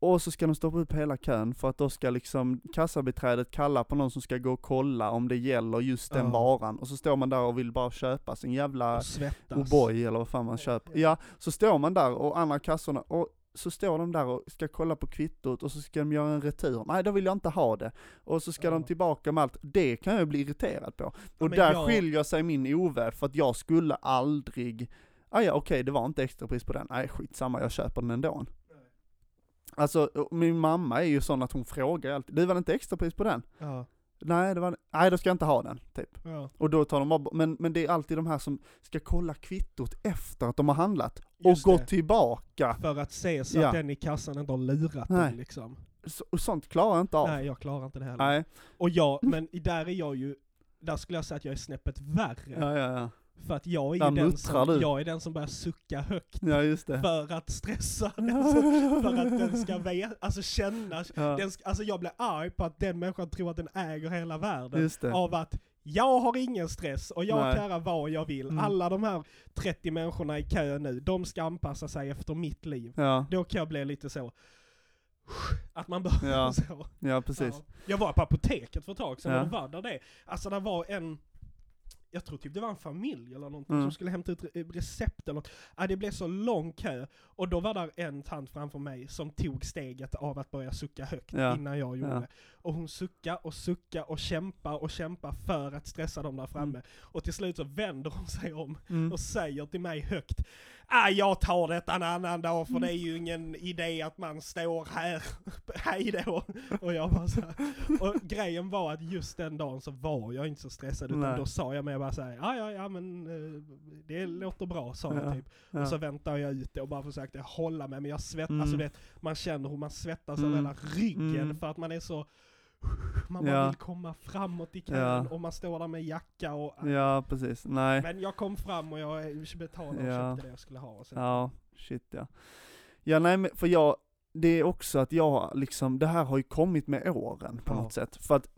Och så ska de stoppa upp hela kön för att då ska liksom kassabiträdet kalla på någon som ska gå och kolla om det gäller just den Ja. varan. Och så står man där och vill bara köpa sin jävla Och. O'boy eller vad fan man köper. Ja, så står man där och andra kassorna, och så står de där och ska kolla på kvittot och så ska de göra en retur. Nej, då vill jag inte ha det. Och så ska Ja. de tillbaka med allt. Det kan jag bli irriterad på. Och men där jag- skiljer sig min oväld för att jag skulle aldrig, ah, ja okej det var inte extrapris på den, nej skitsamma jag köper den ändå. Alltså min mamma är ju sån att hon frågar alltid, du var det inte extrapris på den? Ja, Nej, det var nej då ska jag inte ha den, typ. ja. Och då tar de bara, men, men det är alltid de här som ska kolla kvittot efter att de har handlat. Just och gå det. tillbaka. För att se så Ja. att den i kassan inte har lurat Nej. den liksom. Så, och sånt klarar jag inte av. Nej, jag klarar inte det heller. Nej. Och jag, men där är jag ju, där skulle jag säga att jag är snäppet värre. Ja, ja, ja. För att jag är Där den muttrar som, du. jag är den som börjar sucka högt Ja, just det. för att stressa den, så- för att den ska veta, alltså känna, Ja, den ska, alltså jag blir arg på att den människan tror att den äger hela världen. just det. Av att jag har ingen stress och jag Nej. kan göra vad jag vill. Mm. Alla de här 30 människorna i kö nu, de ska anpassa sig efter mitt liv. Ja, Då kan jag bli lite så, att man bara Ja, så. ja precis. Ja. Jag var på apoteket för ett tag sedan Ja. och var där det. Alltså det var en, jag tror typ det var en familj eller någonting Mm. som skulle hämta ut re- recept eller något. Ja, det blev så lång kö. Och då var där en tant framför mig som tog steget av att börja sucka högt Ja. innan jag gjorde Ja. Och hon suckar och suckar och kämpar och kämpar för att stressa dem där framme. Och till slut så vänder hon sig om Mm. och säger till mig högt ah, jag tar detta en annan dag för det är ju ingen idé att man står här, hej då. Och jag bara så här. Och grejen var att just den dagen så var jag inte så stressad utan Nej. då sa jag mig bara såhär, ja ja ja men eh, det låter bra sa jag Ja, typ. Ja. Och så väntade jag ut det och bara försökte hålla mig men jag svettas, Mm. alltså vet, man känner hur man svettas Mm. över hela ryggen Mm. för att man är så man bara Ja. vill komma framåt i kön Ja. och man står där med jacka och ja, precis. Nej. men jag kom fram och jag betalade och Ja. köpte det jag skulle ha. Och sen, Ja, shit ja. Ja nej men för jag, det är också att jag liksom, det här har ju kommit med åren på Ja. något sätt. För att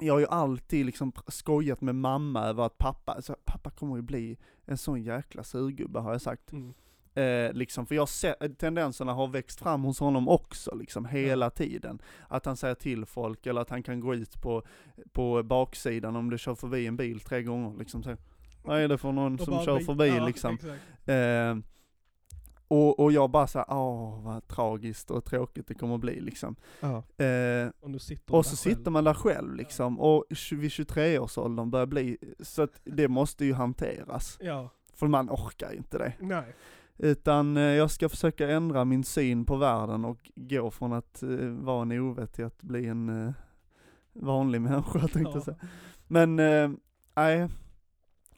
jag har ju alltid liksom skojat med mamma över att pappa, alltså, pappa kommer ju bli en sån jäkla surgubbe har jag sagt. Mm. Eh, liksom, för jag ser, tendenserna har växt fram hos honom också, liksom hela tiden. Att han säger till folk, eller att han kan gå ut på, på baksidan om det kör förbi en bil tre gånger, liksom så. Vad är det för någon Och som kör förbi ja, liksom? Eh, och, och jag bara såhär, åh vad tragiskt och tråkigt det kommer att bli liksom. Ja. Eh, Och sitter och du så där sitter själv. man där själv liksom, och tj- vid 23-årsåldern börjar bli, så att det måste ju hanteras. Ja, För man orkar inte det. nej. Utan eh, jag ska försöka ändra min syn på världen och gå från att eh, vara en Ove till att bli en eh, vanlig människa tänkte jag Ja. säga. Men, nej.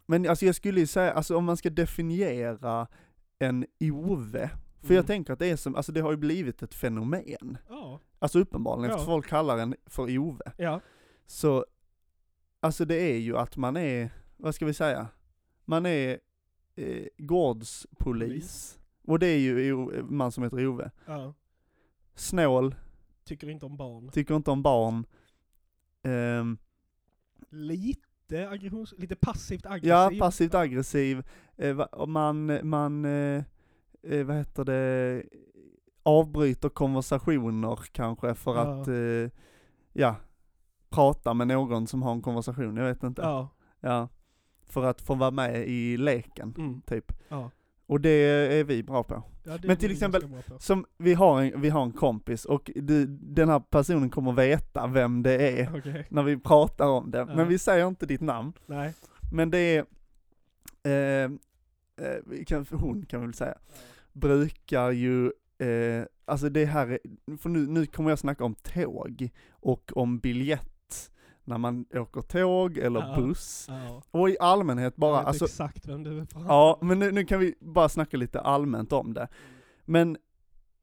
Men alltså jag skulle ju säga, alltså om man ska definiera en Ove, för Mm. jag tänker att det är som, alltså det har ju blivit ett fenomen. Ja, Alltså uppenbarligen, Ja. eftersom folk kallar en för Ove. ja, Så, alltså det är ju att man är, vad ska vi säga? Man är eh, gårdspolis. Och det är ju O- man som heter Ove. ja. Snål, Tycker inte om barn. tycker inte om barn. Ehm, Lite aggressions... Lite passivt aggressiv. ja, passivt aggressiv. Eh, man, man, eh, eh, vad heter det, avbryter konversationer kanske för Ja. att, eh, ja, prata med någon som har en konversation, jag vet inte. Ja. Ja. För att få vara med i leken, Mm. typ. Ja. Och det är vi bra på. ja Men till exempel-. Som, vi har en, vi har en kompis och du, den här personen kommer veta vem det är Okej. när vi pratar om det. Ja. Men vi säger inte ditt namn. Nej. Men det är, eh, eh, kan, hon kan vi väl säga, brukar ju, eh, alltså det här, är- för nu, nu kommer jag snacka om tåg och om biljett när man åker tåg eller Ja. buss. Ja. Och i allmänhet bara, jag vet alltså, exakt vem du pratar ja om. men nu, nu kan vi bara snacka lite allmänt om det. Men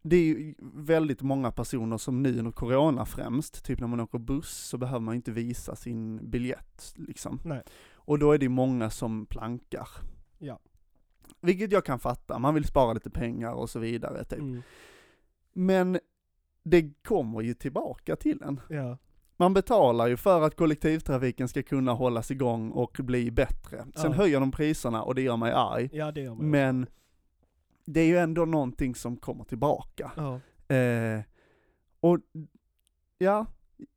det är ju väldigt många personer som nu under corona främst, typ när man åker buss så behöver man inte visa sin biljett liksom. Nej. Och då är det många som plankar. Ja. Vilket jag kan fatta, man vill spara lite pengar och så vidare typ. Mm. Men det kommer ju tillbaka till en. Ja. Man betalar ju för att kollektivtrafiken ska kunna hållas igång och bli bättre. Sen Ja. höjer de priserna och det gör mig arg. ja, det gör man. Men det är ju ändå någonting som kommer tillbaka. Ja. Eh, och ja,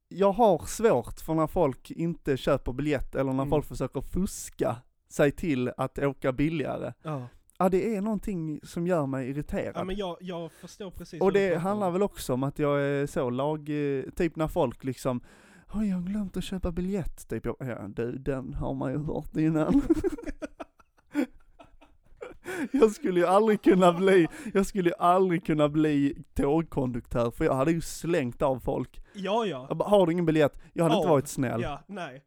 jag har svårt för när folk inte köper biljett eller när Mm. folk försöker fuska sig till att åka billigare. Ja. Ja det är någonting som gör mig irriterad. ja, men jag, jag förstår precis och det handlar väl också om att jag är så lag, eh, typ när folk liksom Oj, jag har glömt att köpa biljett, typ. Jag, ja, du, den har man ju hört innan. jag skulle ju aldrig kunna bli, jag skulle ju aldrig kunna bli tågkonduktör, för jag hade ju slängt av folk. Ja, ja. Jag bara, har du ingen biljett? Jag hade inte Av. varit snäll. Ja, nej.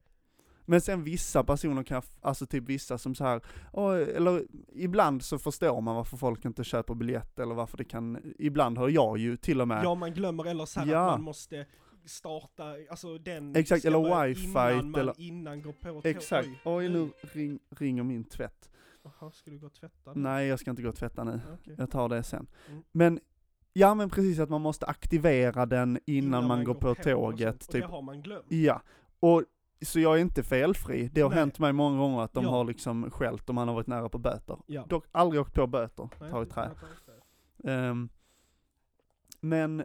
Men sen vissa personer kan, alltså typ vissa som så här, "Åh", eller ibland så förstår man varför folk inte köper biljett, eller varför det kan, ibland har jag ju till och med Ja, man glömmer eller så här Ja. att man måste starta, alltså den Exakt, eller wifi, innan man, eller- innan går på. Exakt. Oj, nu nu. ring, ringer min tvätt. Jaha, ska du gå och tvätta? nu? Nej, jag ska inte gå och tvätta nu. Okej. Jag tar det sen. Mm. Men, ja men precis att man måste aktivera den innan, man, går på, och tåget. sånt, Och Typ. det har man glömt. Ja. Och, så jag är inte felfri. Det har Nej. hänt mig många gånger att de Ja. har liksom skällt och man har varit nära på böter. Ja. Dock aldrig åkt på böter, Nej, tar i trä. Ehm, men,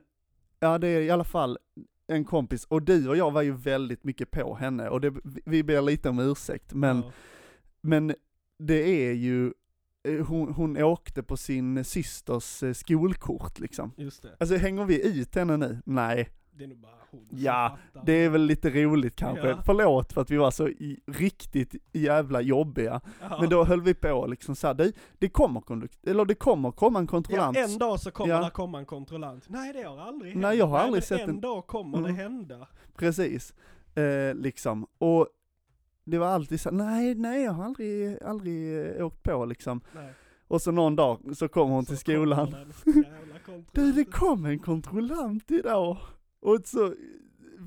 ja det är i alla fall en kompis, och du och jag var ju väldigt mycket på henne, och det, vi ber lite om ursäkt, men Ja. Men det är ju, eh, hon, hon åkte på sin systers eh, skolkort liksom. Just det. Alltså hänger vi ut henne nu? Nej, Det är nog bara hon Ja, det är väl lite roligt kanske. Ja. Förlåt för att vi var så i, riktigt jävla jobbiga. Ja. Men då höll vi på liksom såhär, det, det kommer eller det kommer komma en Ja, kontrollant. en dag så kommer Ja. det komma en kontrollant. Nej, det har aldrig hänt. Nej, jag har aldrig men sett en en- dag kommer Mm. det hända. Precis. Eh, liksom. Och det var alltid så nej, nej jag har aldrig, aldrig eh, åkt på liksom. Nej. Och så någon dag så kom hon Så till skolan. Du, det kom en kontrollant idag. Och så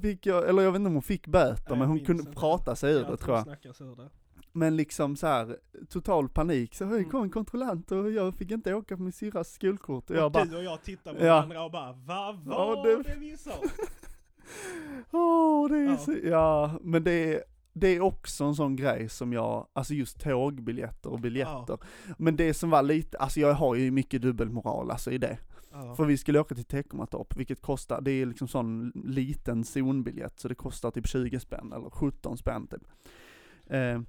fick jag, eller jag vet inte om hon fick böter, men hon kunde inte. prata sig ur Jag det tror jag. det. Men liksom så här total panik, så det Mm. kom en kontrollant och jag fick inte åka på min syrras skolkort. Och jag Och bara, du och jag tittar på Ja. varandra och bara Vad Ja, var det- det vi sa? åh det är Ja. så, ja, men det är, det är också en sån grej som jag, alltså just tågbiljetter och biljetter. Men det som var lite, alltså jag har ju mycket dubbelmoral alltså i det. Ja. För vi skulle åka till Teckomatorp, vilket kostar, det är liksom sån liten zonbiljett, så det kostar typ 20 spänn, eller 17 spänn typ. Eh,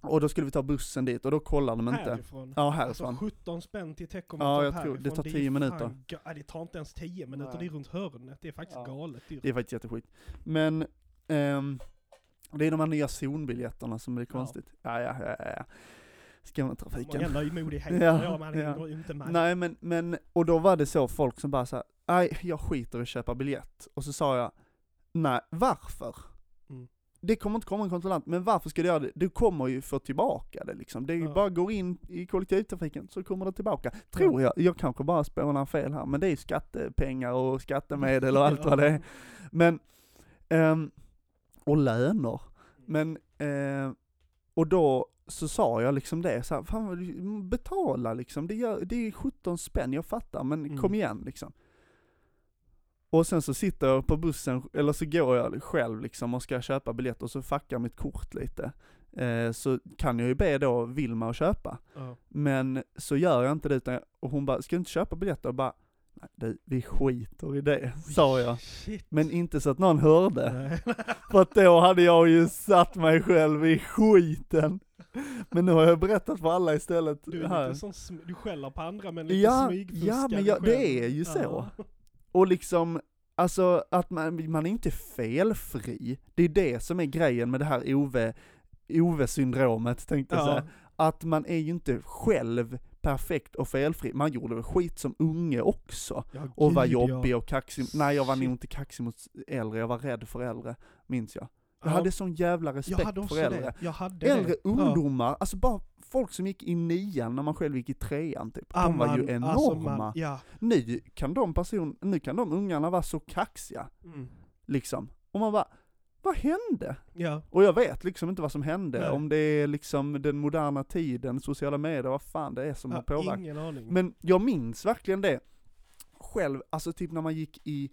Och då skulle vi ta bussen dit och då kollade de inte. Härifrån. Ja, Alltså härifrån. 17 spänn till Teckomatorp Ja, jag tror- det tar är 10 fan minuter. ga- Nej, det tar inte ens 10 minuter, Nej. det är runt hörnet. Det är faktiskt Ja. galet dyrt. Det är faktiskt jätteskit. Men, ehm, det är de här nya zonbiljetterna som Ja. konstigt. Ja, ja, ja, ja. ja. Skånetrafiken. Många löjmodigheter, Ja, ja, man ja. inte med. Nej men, men, och då var det så folk som bara sa, nej jag skiter i att köpa biljett. Och så sa jag, nej varför? Mm. Det kommer inte komma en kontrollant, men varför ska du göra det? Du kommer ju få tillbaka det liksom. Det är ju Ja. bara går in i kollektivtrafiken så kommer det tillbaka. Tror jag, jag kanske bara spånar fel här, men det är ju skattepengar och skattemedel och allt vad det är. Men, ehm, och löner. Men, eh, och då så sa jag liksom det, så här, fan betala liksom, det, gör, det är 17 spänn, jag fattar, men Mm. kom igen liksom. Och sen så sitter jag på bussen, eller så går jag själv liksom och ska köpa biljett och så fuckar mitt kort lite. Eh, så kan jag ju be då Vilma att köpa. Ja. Men så gör jag inte det utan och hon bara, ska du inte köpa biljetter? Och bara, nej du, vi skiter i det, sa jag. Shit. Men inte så att någon hörde. För att då hade jag ju satt mig själv i skiten. Men nu har jag berättat för alla istället Du är lite sm- du skäller på andra men lite Ja, smygfuskar ja, men jag- det är ju så. Ja. Och liksom, alltså att man, man är inte felfri. Det är det som är grejen med det här Ove, Ove-syndromet tänkte jag Ja. säga. Att man är ju inte själv perfekt och felfri. Man gjorde väl skit som unge också. Ja, Och var gud, jobbig och kaxig. Nej jag var nog inte kaxig mot äldre, jag var rädd för äldre, minns jag. Jag Ja. hade sån jävla respekt för äldre. Äldre det. ungdomar, alltså bara folk som gick i nian när man själv gick i trean typ. Ja. De var ju enorma. alltså man- ja. Nu kan de person, nu kan de ungarna vara så kaxiga, Mm. liksom. Och man bara, vad hände? ja. Och jag vet liksom inte vad som hände, Nej. om det är liksom den moderna tiden, sociala medier, vad fan det är som har ja påverkat. ingen aning. Men jag minns verkligen det själv, alltså typ när man gick i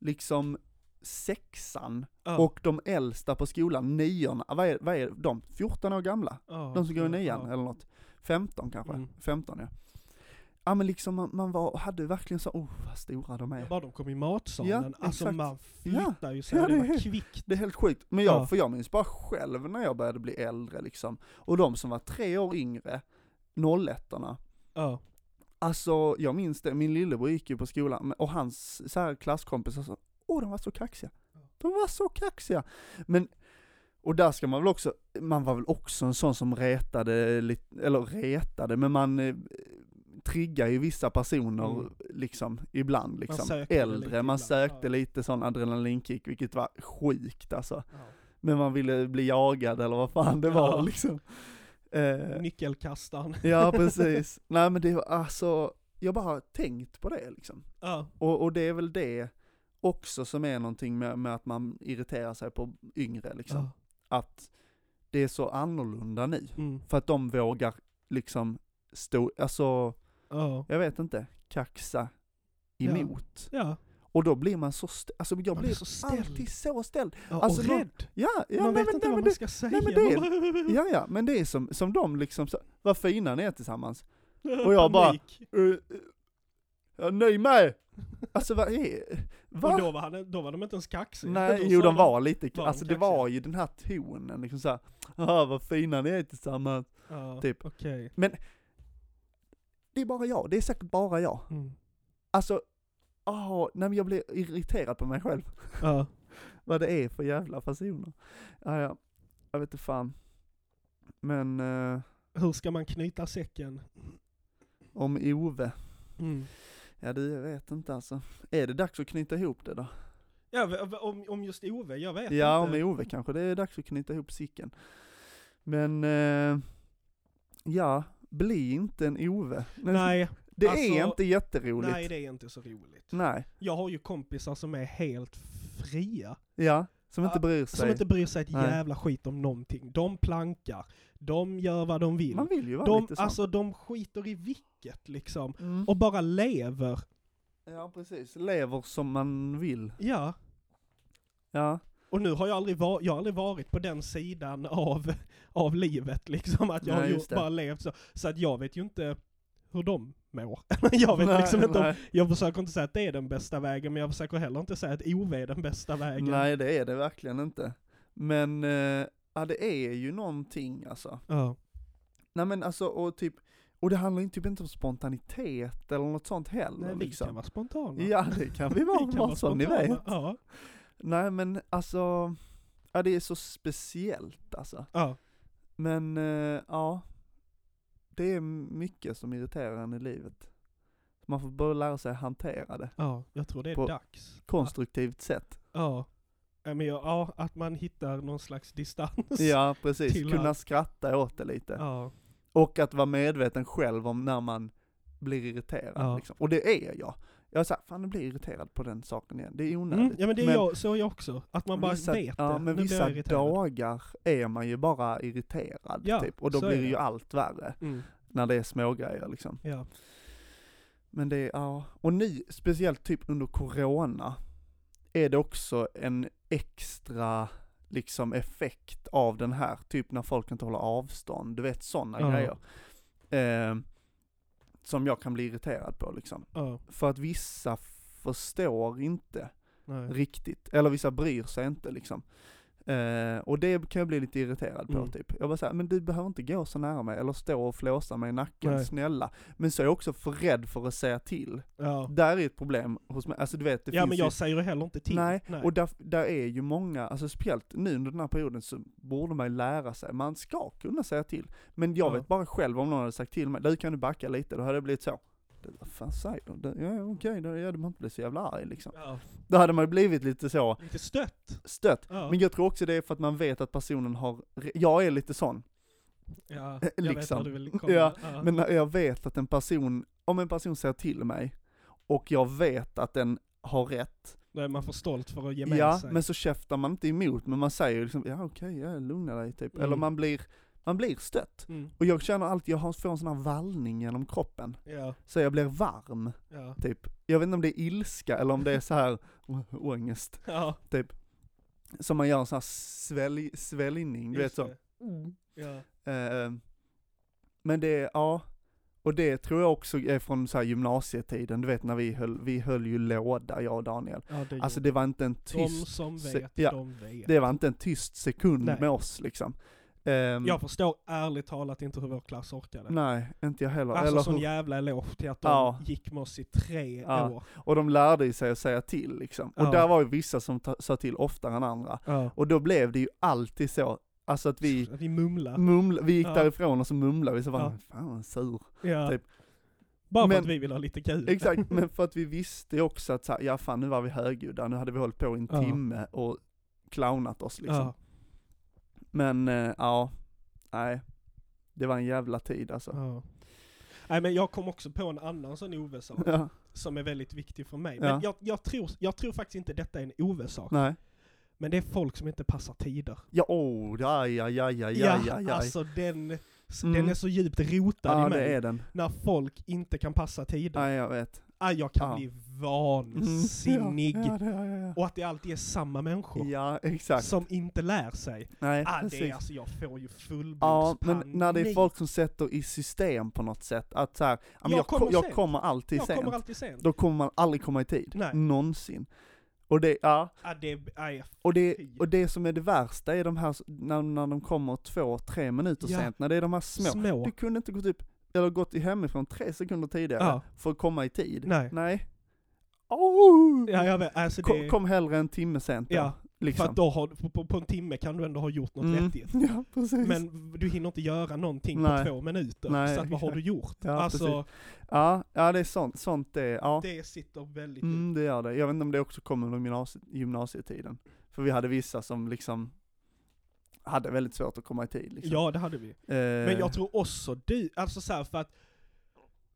liksom sexan, ja. och de äldsta på skolan, niorna, vad är, vad är de? 14 år gamla? ja, De som går i nian eller något. 15 kanske? Mm. 15 ja. Ja men liksom man, man var, hade verkligen så, oh vad stora de är. Bara de kom i matsalen, Ja, alltså exakt. man flyttar ju sig, Ja, det det var är- kvickt. Det är helt sjukt. Men jag, Ja. för jag minns bara själv när jag började bli äldre liksom. Och de som var tre år yngre, 01 Ja. Alltså jag minns det, min lillebror gick ju på skolan och hans så här klasskompisar sa, åh de var så kaxiga. De var så kaxiga. Men, och där ska man väl också, man var väl också en sån som retade lite, eller retade, men man eh, triggar ju vissa personer Mm. liksom, ibland liksom. det Äldre, man ibland, sökte ja. lite sån adrenalinkick, vilket var sjukt alltså. Ja. Men man ville bli jagad eller vad fan det var Ja. liksom. Eh, Nyckelkastaren. Ja precis. Nej men det var alltså, jag bara har tänkt på det liksom. Ja. Och, och det är väl det också som är någonting med, med att man irriterar sig på yngre liksom. Ja. Att det är så annorlunda nu. Mm. För att de vågar liksom stå, alltså, Ja. jag vet inte, kaxa Ja. emot. Ja. Och då blir man så, st- alltså jag Man blir så ställd. alltid så ställd. ja Alltså, och rädd. Ja, ja man nej, vet men, inte nej, vad man det, ska säga. nej, men det ja, ja, men det är som, som de liksom, vad fina ni är tillsammans. och jag bara-. Uh, ja, nej med! Alltså vad är, va? Och då var, han, då var de inte ens kaxiga. Nej, jo de var lite, var de alltså det kaxiga? var ju den här tonen liksom såhär, ah vad fina ni är tillsammans. Ja, typ. Okej. Det är bara jag, det är säkert bara jag. Mm. Alltså, ah, nej jag blir irriterad på mig själv. Ja. Vad det är för jävla personer. Ja, ja, jag vet inte fan. Men, eh, Hur ska man knyta säcken? om Ove, Mm. ja du jag vet inte alltså. Är det dags att knyta ihop det då? Ja, om, om just Ove, jag vet Ja, inte. med Ove kanske det är dags att knyta ihop sicken. Men, eh, ja, bli inte en Ove. Nej, det är alltså, inte jätteroligt. nej det är inte så roligt. Nej. Jag har ju kompisar som är helt fria. Ja, som inte bryr sig. Som inte bryr sig ett Nej. jävla skit om någonting. De plankar, de gör vad de vill. Man vill ju vara De, lite sån. alltså de skiter i vilket liksom. mm. Och bara lever. Ja, precis. Lever som man vill. Ja. Ja. Och nu har jag aldrig, var, jag har aldrig varit på den sidan av, av livet liksom, att jag Nej, har just gjort, bara levt så. Så att jag vet ju inte hur de mår. jag vet Nej, liksom inte om, jag försöker inte säga att det är den bästa vägen, men jag försöker heller inte säga att OV är den bästa vägen. Nej, det är det verkligen inte. Men, eh, ja det är ju någonting alltså. Ja. Nej men alltså, och typ, och det handlar ju typ inte om spontanitet eller något sånt heller Nej, vi liksom. kan vara spontana. Ja det kan vi vara, vi kan vara som ni vet. Ja. Nej men alltså, ja det är så speciellt alltså. Ja. Men eh, ja, det är mycket som irriterar en i livet. Man får börja lära sig hantera det, ja, jag tror det är På- dags. konstruktivt sätt. Ja. Men ja, att man hittar någon slags distans. Ja precis, kunna att- skratta åt det lite. Ja. Och att vara medveten själv om när man blir irriterad Ja. liksom. Och det är jag. Jag är såhär, fan jag blir irriterad på den saken igen. Det är Mm, onödigt. ja men det är Men jag, så jag också. Att man bara vissa, vet ja, det. men Nu vissa jag dagar är man ju bara irriterad Ja, typ. Och då blir det ju allt värre. Mm, När det är smågrejer liksom. ja. Men det är, ja. Och nu, speciellt typ under corona, är det också en extra liksom effekt av den här, typ när folk inte håller avstånd, du vet sådana Ja. grejer. Eh, som jag kan bli irriterad på liksom. Ja. För att vissa förstår inte Nej. riktigt, eller vissa bryr sig inte liksom. Eh, och det kan jag bli lite irriterad på Mm. typ. Jag bara säger, men du behöver inte gå så nära mig, eller stå och flåsa mig i nacken, Nej. snälla. Men så är jag också för rädd för att säga till. Ja. Där är ett problem hos mig, alltså du vet det ja finns men ju, jag säger heller inte till. Nej, och där, där är ju många, alltså speciellt nu under den här perioden så borde man ju lära sig, man ska kunna säga till. Men jag Ja. vet bara själv om någon hade sagt till mig, du kan du backa lite, då hade det blivit så. "Du, Vad fan säger? Det- Ja okej, då hade man inte blivit så jävla arg liksom. Ja. Då hade man ju blivit lite så Lite stött. stött. Ja. Men jag tror också det är för att man vet att personen har, jag är lite sån. ja. Jag vet liksom. vad du vill komma. Ja, ja. Men när jag vet att en person, om en person säger till mig, och jag vet att den har rätt, Då är man för stolt för att ge med ja, sig. men så käftar man inte emot, men man säger liksom, ja okej, ja, lugna dig typ. Mm. Eller man blir, man blir stött. Mm. Och jag känner alltid, jag har- får en sån här vallning genom kroppen, Ja, så jag blir varm, ja. typ. Jag vet inte om det är ilska eller om det är så här ångest, Ja, typ. Som man gör en sån här svälj, sväljning, du vet så. Ja. Eh, men det, ja, och det tror jag också är från så här gymnasietiden, du vet när vi höll, vi höll ju låda jag och Daniel. ja, det Alltså det var inte en De tyst, som se- vet, ja, de vet. det var inte en tyst sekund Nej. med oss liksom. Ehm, Jag förstår ärligt talat inte hur vår klass orkade. Nej, inte jag heller. Alltså Eller sån hur, jävla eloge till att de Ja. gick med oss i tre Ja. år. och de lärde sig att säga till liksom. Och Ja. där var ju vissa som sa till oftare än andra. Och då blev det ju alltid så, alltså att vi Att vi mumlar. mumla, vi gick därifrån och så mumlade vi så bara, Ja. fan sur. Typ. Bara för Men- att vi vill ha lite kul. Exakt, men för att vi visste också att så här, ja fan nu var vi högljudda, nu hade vi hållit på i en timme och clownat oss liksom. Ja. Men eh, ja, nej. Det var en jävla tid alltså. Ja. Nej men jag kom också på en annan sån Ove-sak Ja, som är väldigt viktig för mig. Ja. Men jag, jag, tror, jag tror faktiskt inte detta är en Ove-sak. nej. Men det är folk som inte passar tider. Ja, oh, ja, ja, ja, ja, ja, ja, ja. alltså den, Mm. den är så djupt rotad Ja, i det mig. är den. När folk inte kan passa tider. Nej, jag vet. Ah, jag kan Ja. bli Mm, vansinnig. Ja, ja, ja, ja, Och att det alltid är samma människor. ja. ja. Som inte lär sig. Nej, Ah, det är alltså, jag får ju Ja, fullblodspanik. men när det är folk som sätter i system på något sätt, att så här, ja, Jag jag, kommer ko- jag kommer alltid jag sent. kommer alltid sent. Då kommer man aldrig komma i tid. Nej. Någonsin. Och det, ja, Ah, det, aj, och det, och det som är det värsta är de här, när, när de kommer två, tre minuter Ja. sent, när det är de här små. små. Du kunde inte gått upp, eller gått hemifrån tre sekunder tidigare Ja. för att komma i tid. Nej. Nej. Oh! Ja, jag vet. Alltså kom, det, kom hellre en timme sent då, Ja, liksom. För att då har, på, på, en timme kan du ändå ha gjort något Mm. vettigt. Ja, precis. Men du hinner inte göra någonting Nej. på två minuter. Nej, så att, vad har du gjort? Ja, alltså, Ja, ja det är sånt, sånt det ja. det sitter väldigt Mm, det gör det. Jag vet inte om det också kommer under gymnasie, gymnasietiden. För vi hade vissa som liksom hade väldigt svårt att komma i tid liksom. Ja, det hade vi. Eh, Men jag tror också du, alltså så här, för att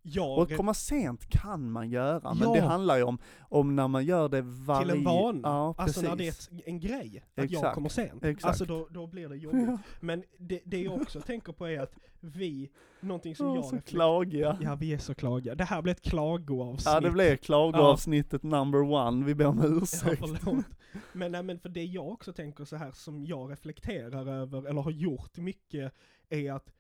jag... och komma sent kan man göra, men Ja. det handlar ju om, om när man gör det varje... till en vana. Ja, alltså precis. när det är en grej, att jag Exakt. kommer sent. Exakt. Alltså då, då blir det jobbigt. Ja, Men det, det jag också tänker på är att vi, någonting som ja, jag så reflekterar- klagiga. Ja, vi är så klagiga. Det här blir ett klagoavsnitt. Ja det blev klagoavsnittet number one, vi ber om Ja, ursäkt. förlåt. Men, nej, men för det jag också tänker så här som jag reflekterar över, eller har gjort mycket, är att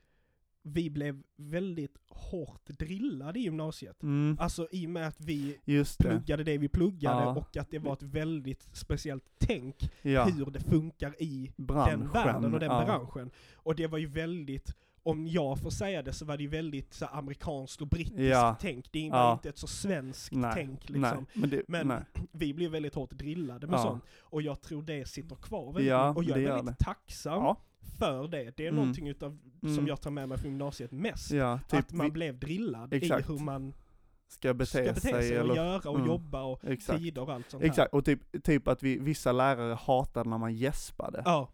vi blev väldigt hårt drillade i gymnasiet. Mm, Alltså i och med att vi just det. pluggade det vi pluggade Ja. och att det var ett väldigt speciellt tänk Ja, hur det funkar i branschen. den världen och den ja. branschen. Och det var ju väldigt, om jag får säga det så var det ju väldigt så amerikanskt och brittiskt Ja. tänk. Det var Ja. inte ett så svenskt Nej, tänk liksom. Nej, men det, Men nej. Vi blev väldigt hårt drillade med sånt. Och jag tror det sitter kvar väldigt. Och jag är väldigt tacksam för det. Det är Mm. någonting utav, som Mm. jag tar med mig från gymnasiet mest. ja, typ att man vi blev drillad Exakt. i hur man ska bete, ska bete sig, och eller, göra och Mm. jobba och exakt. tider och allt sånt här. Exakt, och typ, typ att vi, vissa lärare hatade när man gäspade. Ja.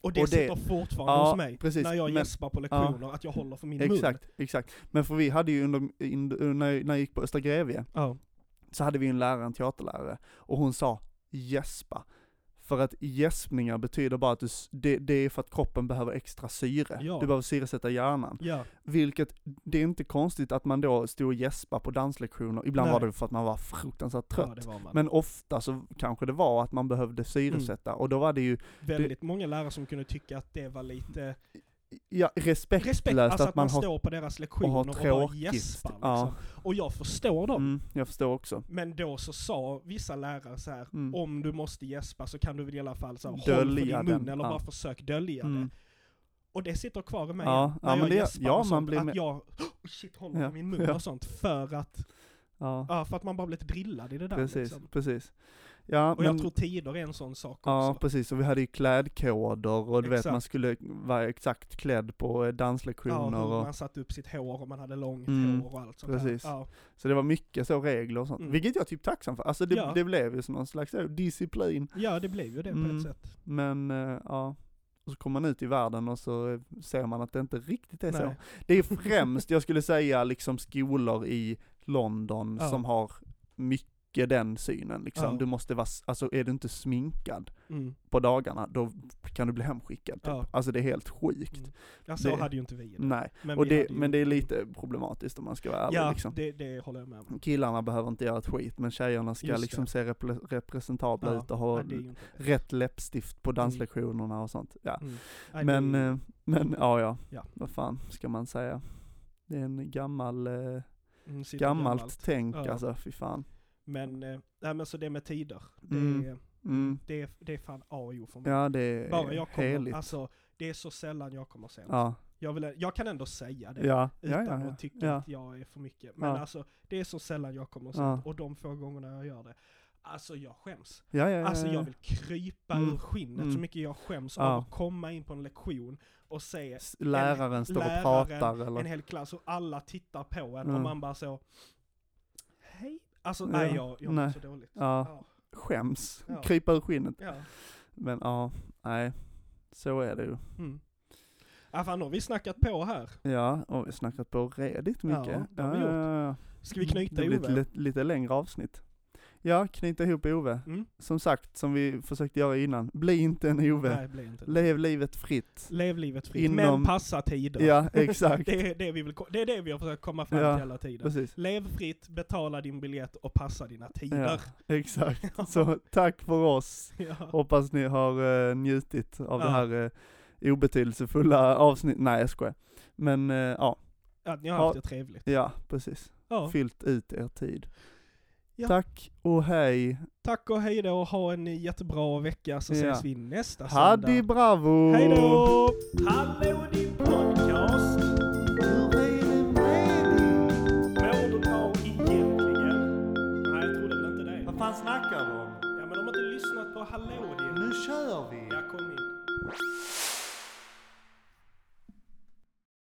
Och det Och det- sitter fortfarande Ja, hos mig. precis, När jag men- gäspar på lektioner, att jag håller för min mun. Exakt, exakt. Men för vi hade ju under, in, när, när jag gick på Östra Grevie, Ja. så hade vi en lärare, en teaterlärare, och hon sa gäspa. För att gäspningar betyder bara att du, det, det är för att kroppen behöver extra syre. Ja. Du behöver syresätta hjärnan. Ja. Vilket, det är inte konstigt att man då stod och gäspade på danslektioner. Ibland Nej. var det för att man var fruktansvärt trött. ja, det var. Men ofta så kanske det var att man behövde syresätta, och då var det ju, Väldigt många lärare som kunde tycka att det var lite ja, respektlöst respekt, alltså att, att man, man har, står på deras lektioner har och, bara gäspar. Liksom. Ja. Och jag förstår dem. mm, jag förstår också. Men då så sa vissa lärare så här: Mm. om du måste gäspa så kan du väl i alla fall så här, håll Dölja för din mun den, eller ja. bara försök dölja Mm. det. Och det sitter kvar i mig Ja, än, ja, när men jag det- gäspar ja, och man sånt, blir att med- jag oh, shit håller Ja, min mun och sånt. För att, ja, för att man bara blivit drillad i det där precis, liksom. precis. Ja, Och men, jag tror tider är en sån sak ja också. precis, och vi hade ju klädkoder och du vet Exakt. man skulle vara exakt klädd på eh, Ja, danslektioner hur och, man satte upp sitt hår och man hade långt Mm, hår och allt sånt precis. där. Ja, så det var mycket så regler och sånt. Mm. Vilket jag är typ tacksam för, alltså det, Ja. det blev ju som någon slags så, disciplin. ja, det blev ju det på Mm. ett sätt. Men, eh, ja. Och så kommer man ut i världen och så eh, ser man att det inte riktigt är så. Nej. Det är främst, jag skulle säga, liksom skolor i London Ja. som har mycket den synen liksom. Ja. Du måste vara, alltså är du inte sminkad Mm. på dagarna, då kan du bli hemskickad typ. Ja. Alltså det är helt sjukt. Mm. Ja, så Det- hade ju inte vi det. Nej, Men, och det, men det är lite problematiskt om man ska vara ärlig Ja, liksom. det, det håller jag med om. Killarna behöver inte göra ett skit, men tjejerna ska Just liksom det. se repre- representabla Ja, ut och ha det. rätt läppstift på danslektionerna och sånt. Ja. Mm. Men, ju- eh, men ja, ja, Ja. vad fan ska man säga? Det är en gammal, eh, mm, sitter gammalt, tänk Ja. alltså, fy fan. Men, eh, nej men så det med tider, det, Mm. är, Mm. det, är, det är fan A och O för mig. Ja det är Bara jag kommer, heligt. alltså det är så sällan jag kommer sent. ja, Jag, vill, jag kan ändå säga det. ja, Utan ja, ja. att tycka att jag är för mycket. Men alltså, det är så sällan jag kommer sent. Och de få gångerna jag gör det, alltså jag skäms. Ja, ja, ja, Alltså ja. jag vill krypa Mm. ur skinnet Mm. så mycket jag skäms av att komma in på en lektion och se Läraren står och pratar eller? en hel klass och alla tittar på en och Mm. man bara så Hej? Alltså Ja, nej jag, jag mår så dåligt. Ja. Ja. Skäms, Ja. krypa ur skinnet. ja. Men ja, nej, så är det ju. Mm. Ja, fan, har vi snackat på här. Ja, och vi har snackat på redigt mycket. Ja, det har vi gjort. Ska vi knyta Det blir lite längre avsnitt. Ja, knyta ihop Ove. Mm? Som sagt, som vi försökte göra innan, bli inte en Ove. Nej, inte. Lev livet fritt. Lev livet fritt, Inom- men passa tider. Ja, exakt. det, är det, vi vill, det är det vi har försökt komma fram Ja, till hela tiden. Precis. Lev fritt, betala din biljett och passa dina tider. Exakt. Så tack för oss. Ja. Hoppas ni har eh, njutit av Ja. det här uh, obetydelsefulla avsnittet. Nej jag skojar. Men eh, ja, Att ni har Ja. haft det trevligt. ja precis. Ja. Fyllt ut er tid. Ja. Tack och hej. Tack och hej då och ha en jättebra vecka så Ja. ses vi nästa Hadi söndag. bravo! Hej då! Hallå din podcast! Hur är det med dig? Mår du bra egentligen? Nej, jag trodde väl inte det. Vad fan snackar du om? Ja, men de har inte lyssnat på Hallå din. Nu kör vi! Ja, kom in.